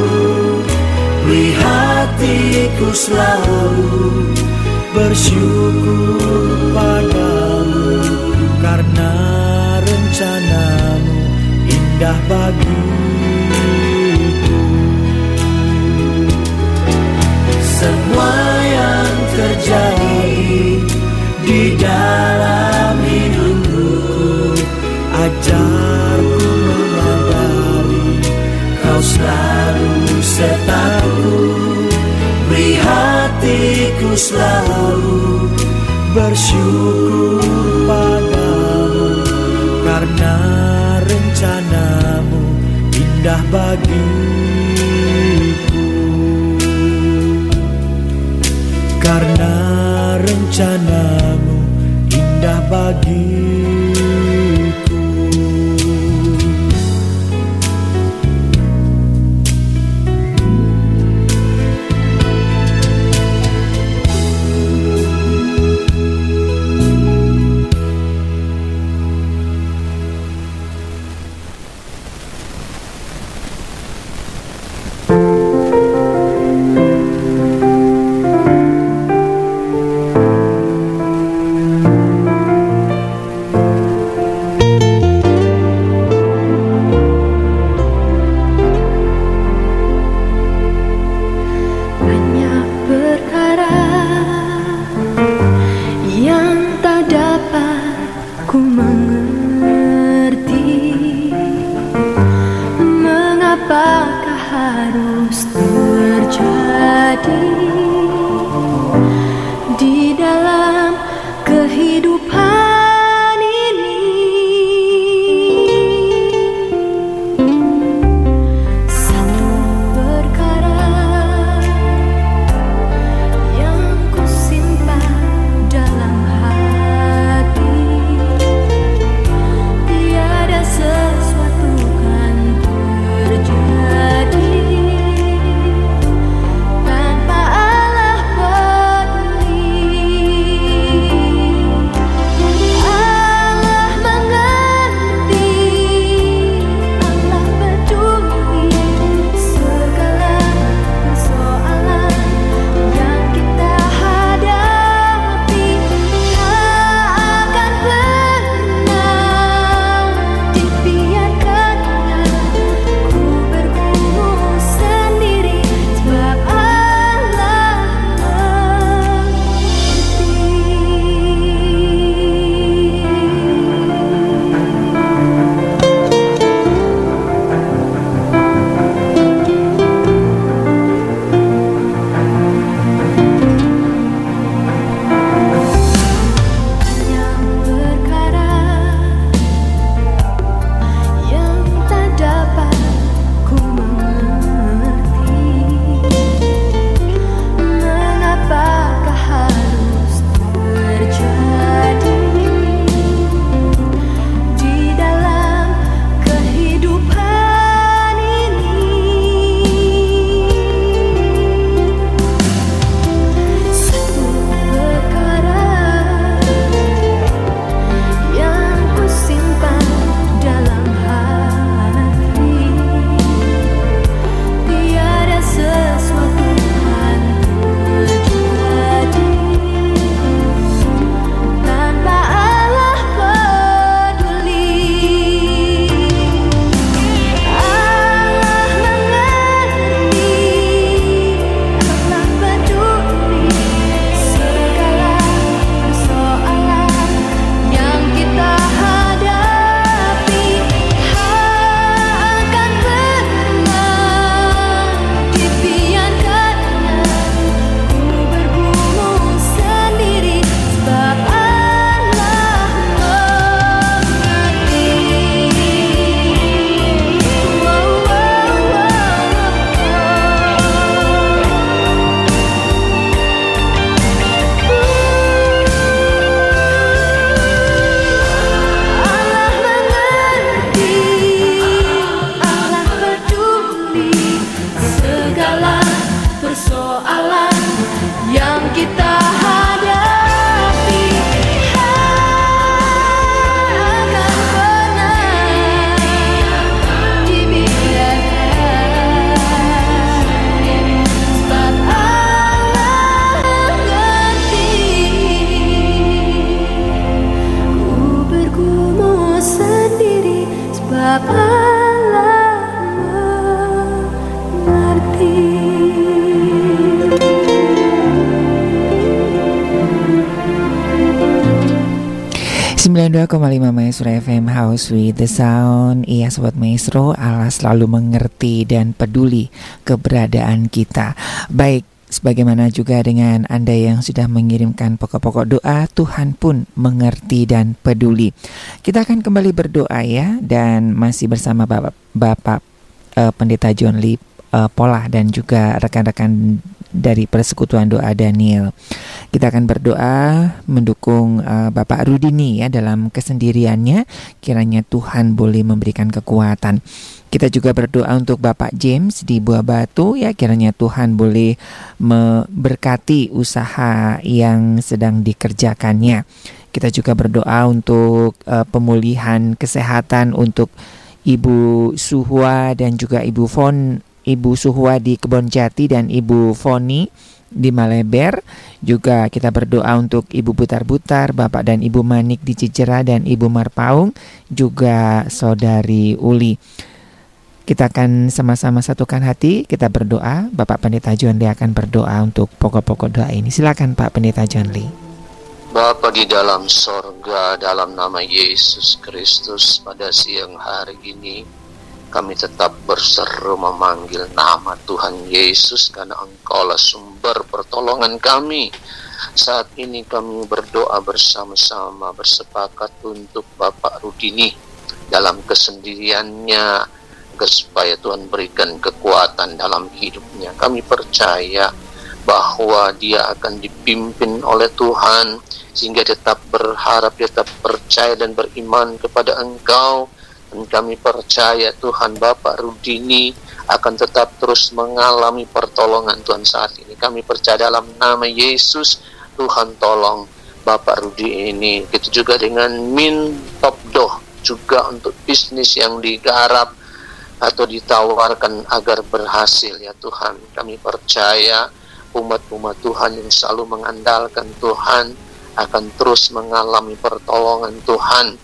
Beri hatiku selalu bersyukur padamu Karena rencanamu indah bagiku. Semua yang terjadi di dalam kau selalu sertaku Beri hatiku selalu bersyukur padamu. Karena rencanamu indah bagiku. Karena rencanamu Maestro FM House with the Sound Iya Sobat Maestro Allah selalu mengerti dan peduli keberadaan kita Baik Sebagaimana juga dengan Anda yang sudah mengirimkan pokok-pokok doa, Tuhan pun mengerti dan peduli. Kita akan kembali berdoa ya, dan masih bersama Bapak, Bapak uh, Pendeta John Lee uh, Polah dan juga rekan-rekan dari persekutuan doa Daniel. Kita akan berdoa mendukung uh, Bapak Rudini ya dalam kesendiriannya. Kiranya Tuhan boleh memberikan kekuatan. Kita juga berdoa untuk Bapak James di Buah Batu ya kiranya Tuhan boleh memberkati usaha yang sedang dikerjakannya. Kita juga berdoa untuk uh, pemulihan kesehatan untuk Ibu Suhwa dan juga Ibu Fon Ibu Suhwa di Kebon Jati dan Ibu Foni di Maleber. Juga kita berdoa untuk Ibu Butar-Butar, Bapak dan Ibu Manik di Cicera dan Ibu Marpaung, juga Saudari Uli. Kita akan sama-sama satukan hati, kita berdoa. Bapak Pendeta John Lee akan berdoa untuk pokok-pokok doa ini. Silakan Pak Pendeta John Lee. Bapa di dalam sorga, dalam nama Yesus Kristus pada siang hari ini, kami tetap berseru memanggil nama Tuhan Yesus karena Engkaulah sumber pertolongan kami. Saat ini kami berdoa bersama-sama bersepakat untuk Bapak Rudini dalam kesendiriannya supaya Tuhan berikan kekuatan dalam hidupnya. Kami percaya bahwa dia akan dipimpin oleh Tuhan sehingga tetap berharap, tetap percaya dan beriman kepada Engkau dan kami percaya Tuhan Bapak Rudini akan tetap terus mengalami pertolongan Tuhan saat ini. Kami percaya dalam nama Yesus Tuhan tolong Bapak Rudi ini. Itu juga dengan Min Topdoh juga untuk bisnis yang digarap atau ditawarkan agar berhasil ya Tuhan. Kami percaya umat-umat Tuhan yang selalu mengandalkan Tuhan akan terus mengalami pertolongan Tuhan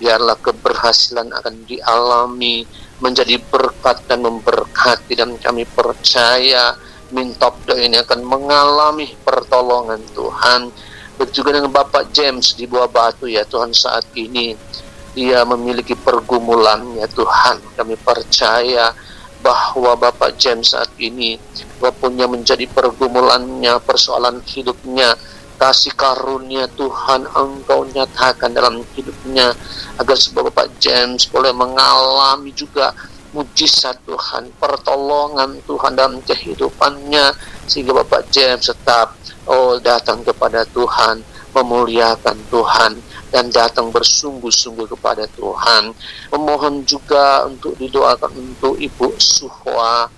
biarlah keberhasilan akan dialami menjadi berkat dan memberkati. Dan kami percaya Mintopdo ini akan mengalami pertolongan Tuhan. Begitu juga dengan Bapak James di Buah Batu ya Tuhan saat ini dia memiliki pergumulan ya Tuhan. Kami percaya bahwa Bapak James saat ini walaupun menjadi pergumulannya persoalan hidupnya kasih karunia Tuhan engkau nyatakan dalam hidupnya agar sebuah Bapak James boleh mengalami juga mujizat Tuhan, pertolongan Tuhan dalam kehidupannya sehingga Bapak James tetap oh datang kepada Tuhan, memuliakan Tuhan dan datang bersungguh-sungguh kepada Tuhan. Memohon juga untuk didoakan untuk Ibu Suhwa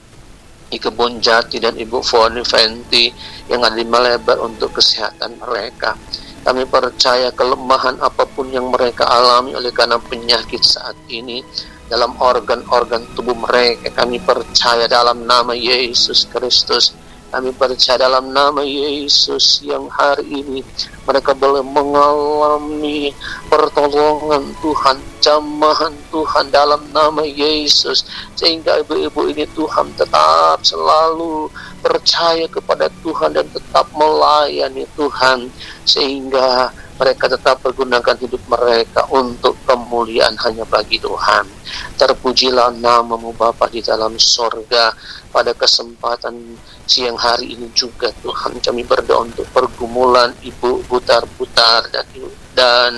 di Kebun Jati dan Ibu Foni Fenti yang ada di Malebar untuk kesehatan mereka. Kami percaya kelemahan apa pun yang mereka alami oleh karena penyakit saat ini dalam organ-organ tubuh mereka. Kami percaya dalam nama Yesus Kristus kami percaya dalam nama Yesus yang hari ini mereka boleh mengalami pertolongan Tuhan, jamahan Tuhan dalam nama Yesus. Sehingga ibu-ibu ini Tuhan tetap selalu percaya kepada Tuhan dan tetap melayani Tuhan. Sehingga mereka tetap pergunakan hidup mereka untuk kemuliaan hanya bagi Tuhan. Terpujilah namamu Bapa di dalam sorga pada kesempatan siang hari ini juga Tuhan kami berdoa untuk pergumulan Ibu Butar-Butar dan Ibu dan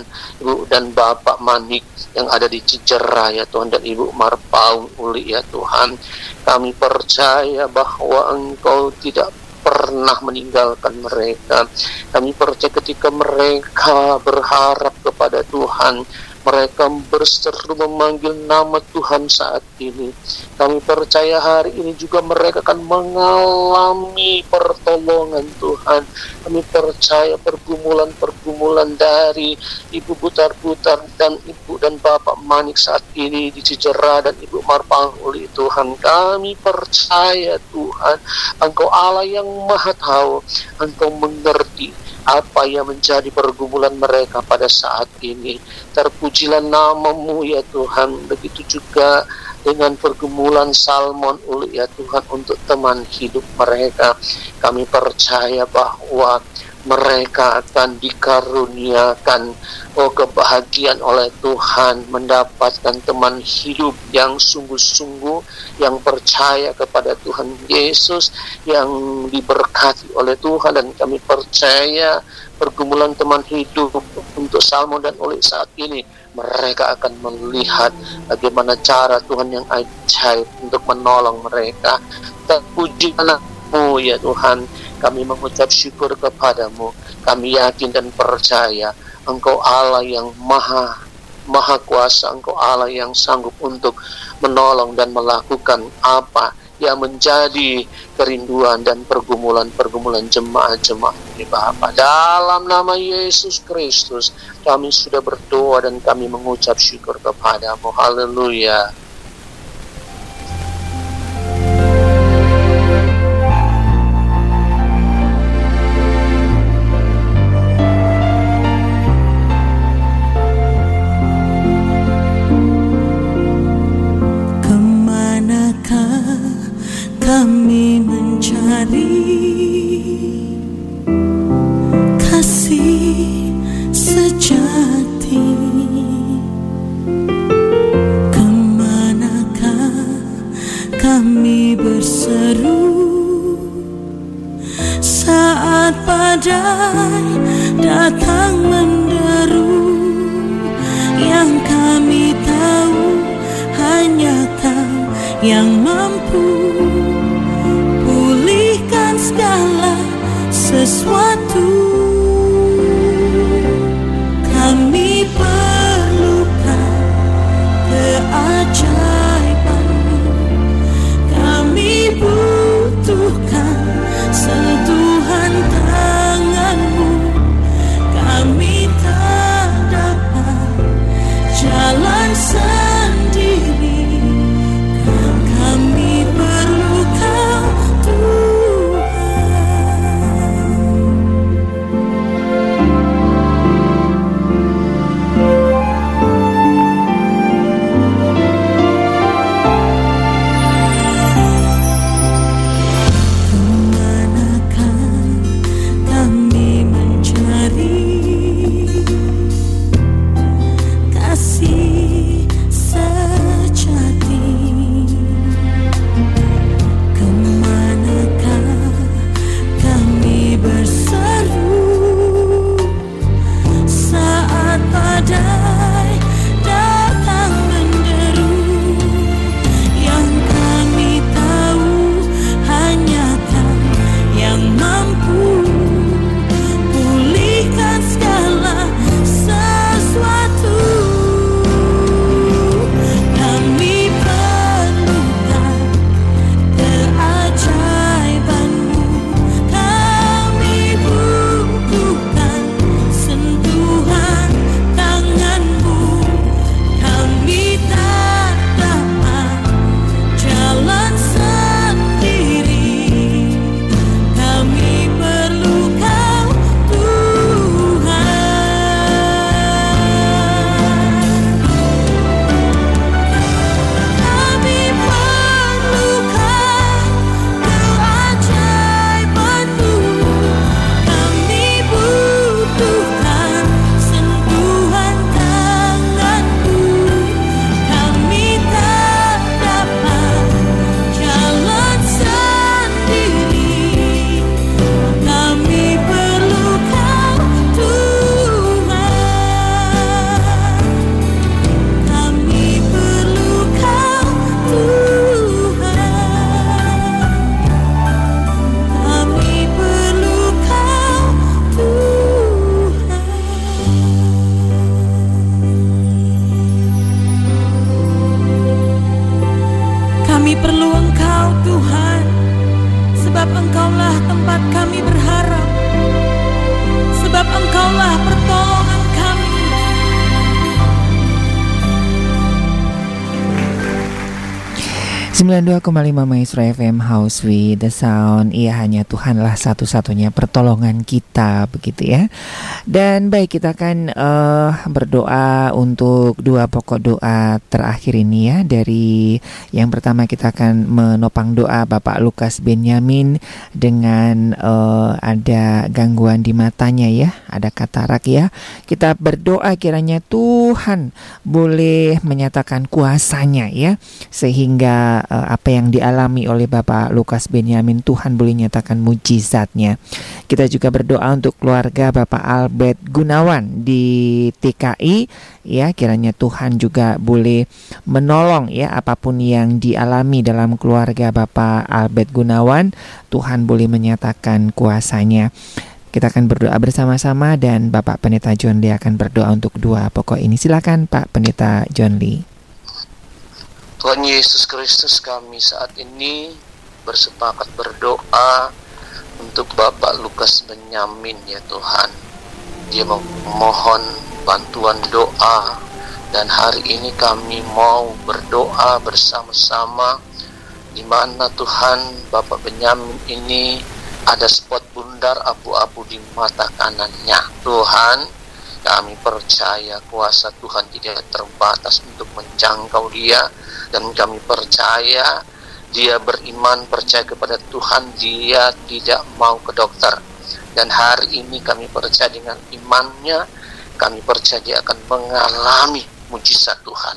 Ibu dan Bapak Manik yang ada di Cicerah ya Tuhan dan Ibu Marpaung Uli ya Tuhan kami percaya bahwa Engkau tidak pernah meninggalkan mereka. Kami percaya ketika mereka berharap kepada Tuhan mereka berseru memanggil nama Tuhan saat ini. Kami percaya hari ini juga mereka akan mengalami pertolongan Tuhan. Kami percaya pergumulan-pergumulan dari Ibu Butar-Butar dan Ibu dan Bapak Manik saat ini di Cicerah dan Ibu Marpanguli Tuhan. Kami percaya Tuhan, Engkau Allah yang maha tahu, Engkau mengerti apa yang menjadi pergumulan mereka pada saat ini. Terpujilah namamu ya Tuhan. Begitu juga dengan pergumulan Salmon uli ya Tuhan untuk teman hidup mereka. Kami percaya bahwa mereka akan dikaruniakan. Oh kebahagiaan oleh Tuhan mendapatkan teman hidup yang sungguh-sungguh yang percaya kepada Tuhan Yesus yang diberkati oleh Tuhan. Dan kami percaya pergumulan teman hidup untuk Salmo dan oleh saat ini. Mereka akan melihat bagaimana cara Tuhan yang ajaib untuk menolong mereka. Terpuji anakmu ya Tuhan kami mengucap syukur kepadamu. Kami yakin dan percaya Engkau Allah yang maha maha kuasa, Engkau Allah yang sanggup untuk menolong dan melakukan apa yang menjadi kerinduan dan pergumulan-pergumulan jemaah-jemaah ini Bapa. Dalam nama Yesus Kristus kami sudah berdoa dan kami mengucap syukur kepadamu. Haleluya. badai datang menderu. Yang kami tahu hanya tahu yang mampu. Pulihkan segala sesuatu. Kami perlukan keajaiban. Kami 92,5 Maestro FM House with the Sound. Ia hanya Tuhanlah satu-satunya pertolongan kita begitu ya Dan baik kita akan uh, berdoa untuk dua pokok doa terakhir ini ya Dari yang pertama kita akan menopang doa Bapak Lukas Benyamin Dengan uh, ada gangguan di matanya ya Ada katarak ya Kita berdoa kiranya Tuhan boleh menyatakan kuasanya ya Sehingga uh, apa yang dialami oleh Bapak Lukas Benyamin Tuhan boleh nyatakan mujizatnya. Kita juga berdoa untuk keluarga Bapak Albert Gunawan di TKI ya kiranya Tuhan juga boleh menolong ya apa pun yang dialami dalam keluarga Bapak Albert Gunawan Tuhan boleh menyatakan kuasanya. Kita akan berdoa bersama-sama dan Bapak Pendeta John Lee akan berdoa untuk dua pokok ini. Silakan Pak Pendeta John Lee. Tuhan Yesus Kristus kami saat ini bersepakat berdoa untuk Bapak Lukas Benyamin ya Tuhan. Dia memohon bantuan doa. Dan hari ini kami mau berdoa bersama-sama di mana Tuhan Bapak Benyamin ini ada spot bundar abu-abu di mata kanannya. Tuhan, kami percaya kuasa Tuhan tidak terbatas untuk menjangkau dia. Dan kami percaya dia beriman percaya kepada Tuhan dia tidak mau ke dokter dan hari ini kami percaya dengan imannya kami percaya dia akan mengalami mujizat Tuhan.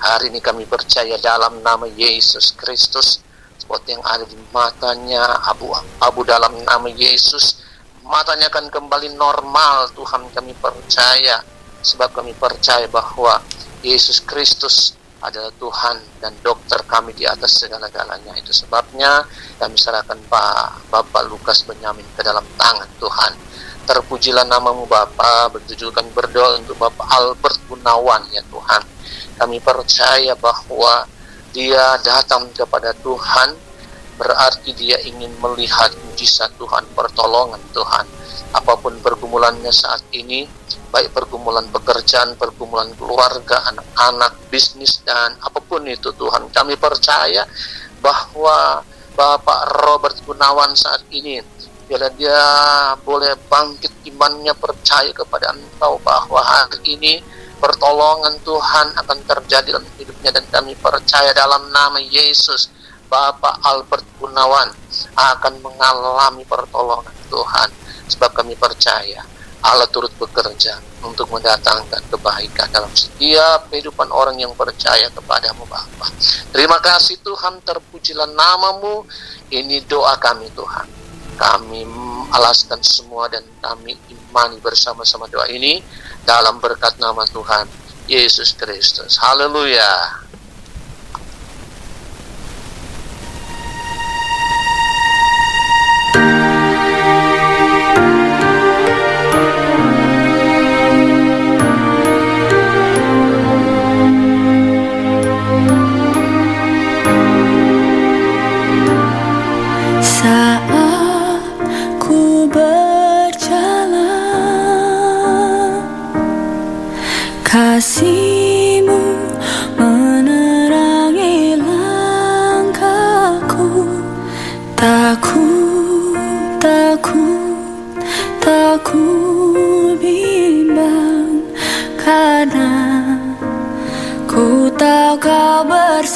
Hari ini kami percaya dalam nama Yesus Kristus spot yang ada di matanya abu abu dalam nama Yesus matanya akan kembali normal Tuhan kami percaya. Sebab kami percaya bahwa Yesus Kristus adalah Tuhan dan dokter kami di atas segala-galanya. Itu sebabnya kami serahkan Pak Bapak Lukas Benyamin ke dalam tangan Tuhan. Terpujilah namamu Bapa, bertujuh kami berdoa untuk Bapak Albert Gunawan ya Tuhan. Kami percaya bahwa dia datang kepada Tuhan berarti dia ingin melihat mujizat Tuhan, pertolongan Tuhan. Apa pun pergumulannya saat ini, baik pergumulan pekerjaan, pergumulan keluarga, anak-anak, bisnis dan apa pun itu Tuhan. Kami percaya bahwa Bapak Robert Gunawan saat ini bila dia boleh bangkit imannya percaya kepada Engkau bahwa hari ini pertolongan Tuhan akan terjadi dalam hidupnya dan kami percaya dalam nama Yesus Bapak Albert Gunawan akan mengalami pertolongan Tuhan sebab kami percaya Allah turut bekerja untuk mendatangkan kebaikan dalam setiap kehidupan orang yang percaya kepadamu Bapa. Terima kasih Tuhan, terpujilah namamu. Ini doa kami Tuhan. Kami alaskan semua dan kami imani bersama-sama doa ini dalam berkat nama Tuhan Yesus Kristus. Haleluya. Karena ku tahu kau bersamaku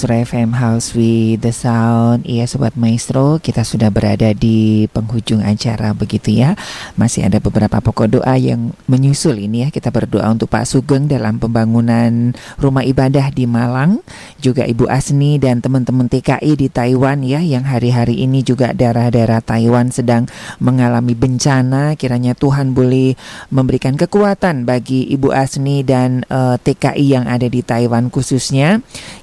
Maestro FM House with the Sound. Iya Sobat Maestro Kita sudah berada di penghujung acara begitu ya. Masih ada beberapa pokok doa yang menyusul ini ya. Kita berdoa untuk Pak Sugeng dalam pembangunan rumah ibadah di Malang. Juga Ibu Asni dan teman-teman TKI di Taiwan ya Yang hari-hari ini juga daerah-daerah Taiwan sedang mengalami bencana. Kiranya Tuhan boleh memberikan kekuatan bagi Ibu Asni dan uh, eh, TKI yang ada di Taiwan khususnya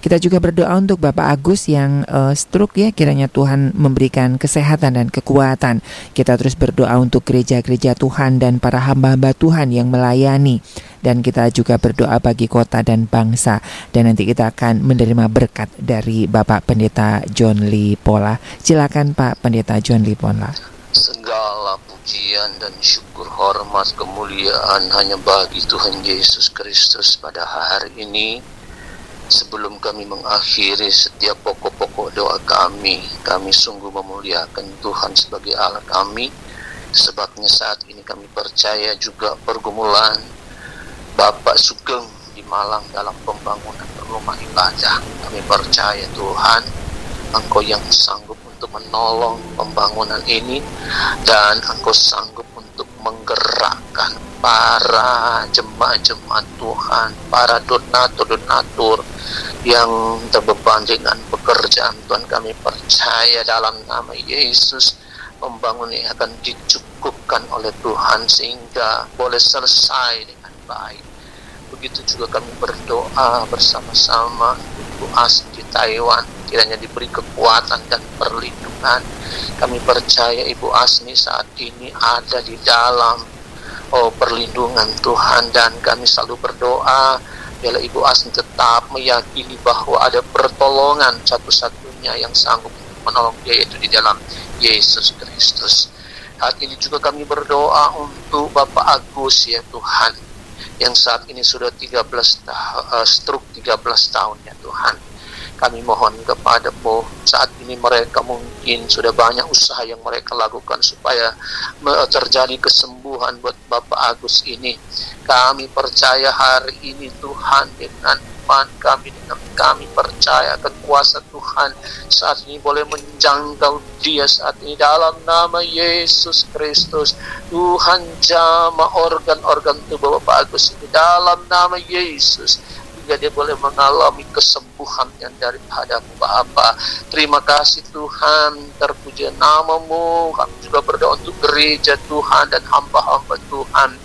kita juga berdoa untuk Bapak Agus yang uh, stroke ya kiranya Tuhan memberikan kesehatan dan kekuatan. Kita terus berdoa untuk gereja-gereja Tuhan dan para hamba-hamba Tuhan yang melayani dan kita juga berdoa bagi kota dan bangsa dan nanti kita akan menerima berkat dari Bapak Pendeta John Lee Pola. Silakan Pak Pendeta John Lee Pola. Segala pujian dan syukur hormat kemuliaan hanya bagi Tuhan Yesus Kristus pada hari ini Sebelum kami mengakhiri setiap pokok-pokok doa kami, kami sungguh memuliakan Tuhan sebagai Allah kami. Sebabnya saat ini kami percaya juga pergumulan Bapak Sugeng di Malang dalam pembangunan rumah ibadah. Kami percaya Tuhan, Engkau yang sanggup untuk menolong pembangunan ini dan Engkau sanggup menggerakkan para jemaat-jemaat Tuhan, para donatur-donatur yang terbeban dengan pekerjaan Tuhan kami percaya dalam nama Yesus pembangunan ini akan dicukupkan oleh Tuhan sehingga boleh selesai dengan baik. Begitu juga kami berdoa bersama-sama untuk As di Taiwan kiranya diberi kekuatan dan perlindungan. Kami percaya Ibu Asmi saat ini ada di dalam oh perlindungan Tuhan dan kami selalu berdoa biarlah Ibu Asmi tetap meyakini bahwa ada pertolongan satu-satunya yang sanggup menolong dia yaitu di dalam Yesus Kristus. Saat ini juga kami berdoa untuk Bapak Agus ya Tuhan yang saat ini sudah 13 tahun uh, stroke 13 tahun ya Tuhan kami mohon kepadamu saat ini mereka mungkin sudah banyak usaha yang mereka lakukan supaya terjadi kesembuhan buat Bapak Agus ini. Kami percaya hari ini Tuhan dengan iman kami dengan kami percaya kekuasa Tuhan saat ini boleh menjangkau dia saat ini dalam nama Yesus Kristus. Tuhan jama organ-organ tubuh Bapak Agus ini dalam nama Yesus sehingga dia boleh mengalami kesembuhan yang daripadamu Bapa. Terima kasih Tuhan, terpuji namamu. Kami juga berdoa untuk gereja Tuhan dan hamba-hamba Tuhan.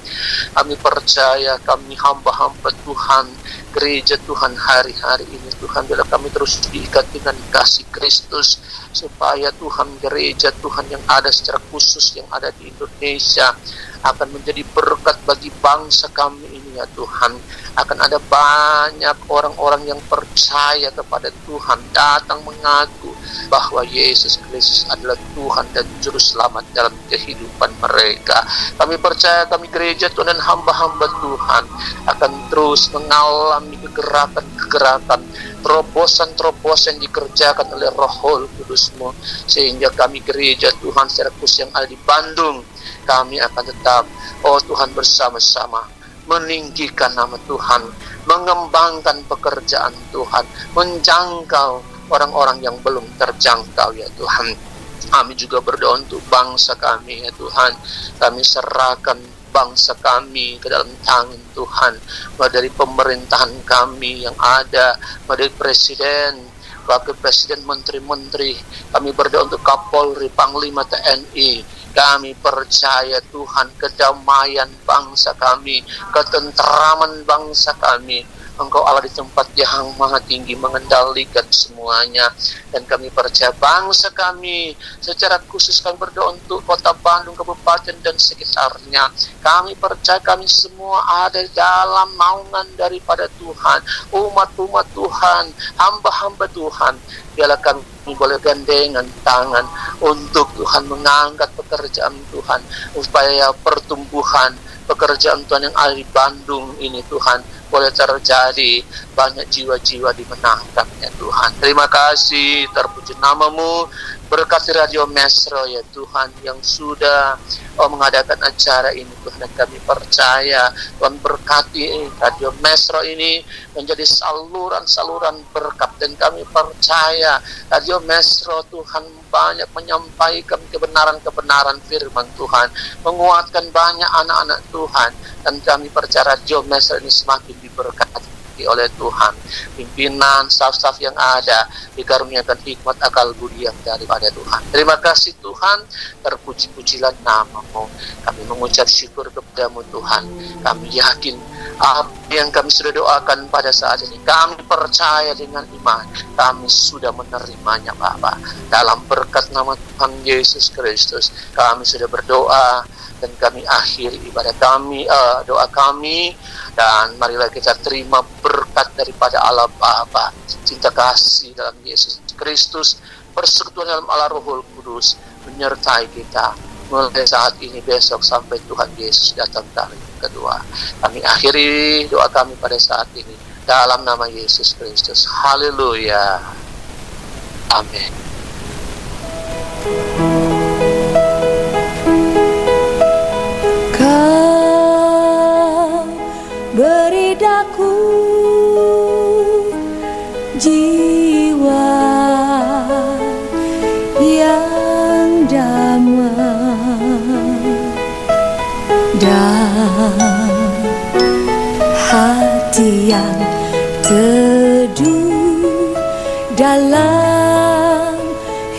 Kami percaya kami hamba-hamba Tuhan, gereja Tuhan hari-hari ini Tuhan bila kami terus diikat dengan kasih Kristus supaya Tuhan gereja Tuhan yang ada secara khusus yang ada di Indonesia akan menjadi berkat bagi bangsa kami ini ya Tuhan akan ada banyak orang-orang yang percaya kepada Tuhan datang mengaku bahwa Yesus Kristus adalah Tuhan dan Juru Selamat dalam kehidupan mereka. Kami percaya kami gereja Tuhan dan hamba-hamba Tuhan akan terus mengalami kegerakan-kegerakan terobosan-terobosan dikerjakan oleh Roh Kudusmu sehingga kami gereja Tuhan secara khusus yang ada di Bandung kami akan tetap oh Tuhan bersama-sama meninggikan nama Tuhan, mengembangkan pekerjaan Tuhan, menjangkau orang-orang yang belum terjangkau ya Tuhan. Kami juga berdoa untuk bangsa kami ya Tuhan. Kami serahkan bangsa kami ke dalam tangan Tuhan. Mulai dari pemerintahan kami yang ada, mulai dari presiden, wakil presiden, menteri-menteri. Kami berdoa untuk Kapolri, Panglima TNI, kami percaya Tuhan kedamaian bangsa kami, ketentraman bangsa kami. Engkau Allah di tempat yang maha tinggi mengendalikan semuanya dan kami percaya bangsa kami secara khusus kami berdoa untuk kota Bandung, kabupaten dan sekitarnya. Kami percaya kami semua ada dalam naungan daripada Tuhan, umat-umat Tuhan, hamba-hamba Tuhan. Biarlah kami boleh gandengan tangan untuk Tuhan mengangkat pekerjaan Tuhan supaya pertumbuhan pekerjaan Tuhan yang ada di Bandung ini Tuhan. Boleh terjadi banyak jiwa-jiwa dimenangkan ya Tuhan. Terima kasih terpuji namamu. Berkati Radio Mesro ya Tuhan yang sudah oh, mengadakan acara ini. Tuhan dan kami percaya Tuhan berkati Radio Mesro ini menjadi saluran-saluran berkat. Dan kami percaya Radio Mesro Tuhan banyak menyampaikan kebenaran-kebenaran firman Tuhan. Menguatkan banyak anak-anak Tuhan. Dan kami percaya Radio Mesro ini semakin diberkati oleh Tuhan. Pimpinan staf-staf yang ada dikaruniakan hikmat akal budi yang daripada Tuhan. Terima kasih Tuhan. Terpuji-pujilah namamu. Kami mengucap syukur kepadamu Tuhan. Kami yakin apa yang kami sudah doakan pada saat ini? Kami percaya dengan iman. Kami sudah menerimanya Bapa dalam berkat nama Tuhan Yesus Kristus kami sudah berdoa dan kami akhiri ibadah kami uh, doa kami. Dan marilah kita terima berkat daripada Allah Bapa cinta kasih dalam Yesus Kristus persekutuan dalam Allah Rohul Kudus menyertai kita. Mulai saat ini besok sampai Tuhan Yesus datang kali kedua. Kami akhiri doa kami pada saat ini. Dalam nama Yesus Kristus. Haleluya. Amin. Kau beri daku yang teduh dalam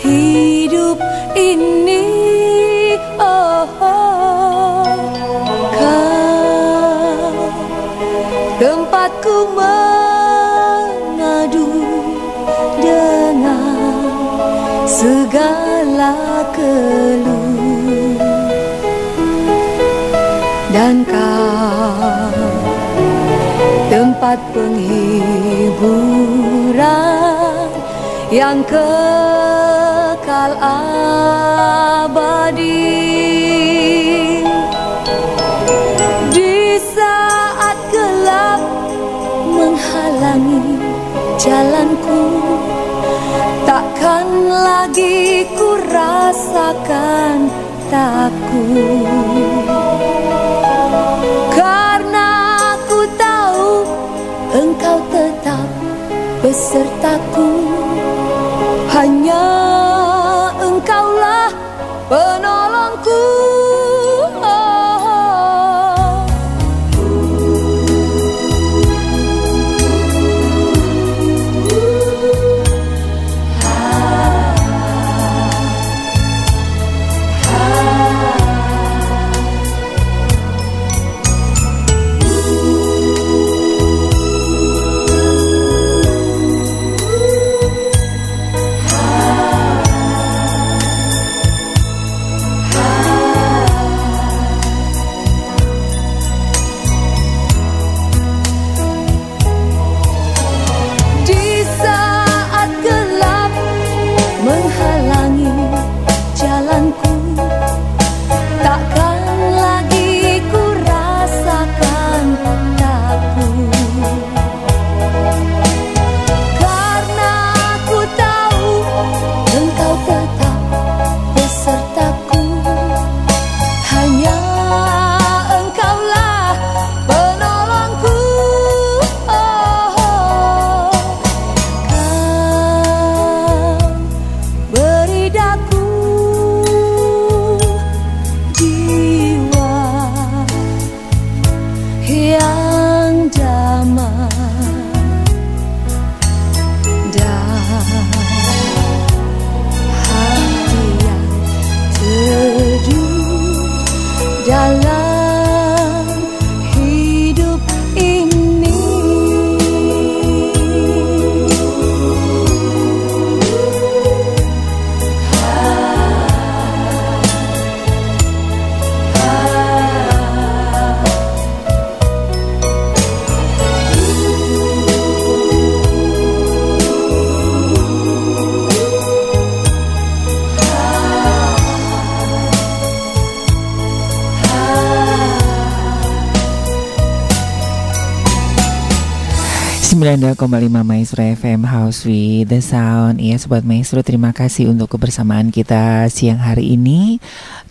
hidup ini. Oh, oh. kau tempatku mengadu dengan segala penghiburan yang kekal abadi. Di saat gelap menghalangi jalanku takkan lagi ku rasakan takut besertaku 92,5 Maestro FM House with the Sound. Ya Sobat Maestro terima kasih untuk kebersamaan kita siang hari ini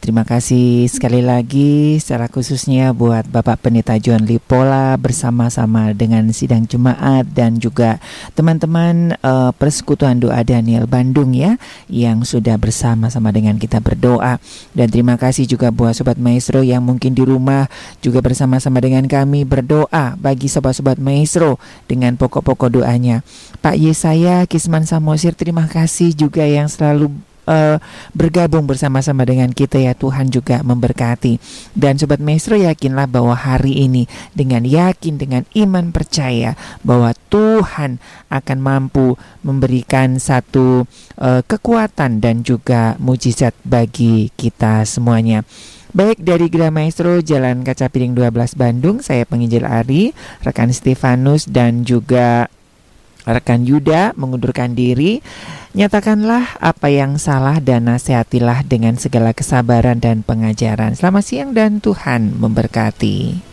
Terima kasih sekali lagi secara khususnya buat Bapak Pendeta John Lipola bersama-sama dengan sidang jemaat dan juga teman-teman uh, Persekutuan Doa Daniel Bandung ya yang sudah bersama-sama dengan kita berdoa dan terima kasih juga buat Sobat Maestro yang mungkin di rumah juga bersama-sama dengan kami berdoa bagi sobat-sobat Maestro dengan pokok-pokok doanya. Pak Yesaya Kisman Samosir terima kasih juga yang selalu uh, bergabung bersama-sama dengan kita ya Tuhan juga memberkati. Dan sobat maestro yakinlah bahwa hari ini dengan yakin dengan iman percaya bahwa Tuhan akan mampu memberikan satu uh, kekuatan dan juga mujizat bagi kita semuanya. Baik dari Gera Maestro Jalan Kaca Piring 12 Bandung, saya penginjil Ari, rekan Stefanus dan juga rekan Yuda mengundurkan diri. Nyatakanlah apa yang salah dan nasihatilah dengan segala kesabaran dan pengajaran. Selamat siang dan Tuhan memberkati.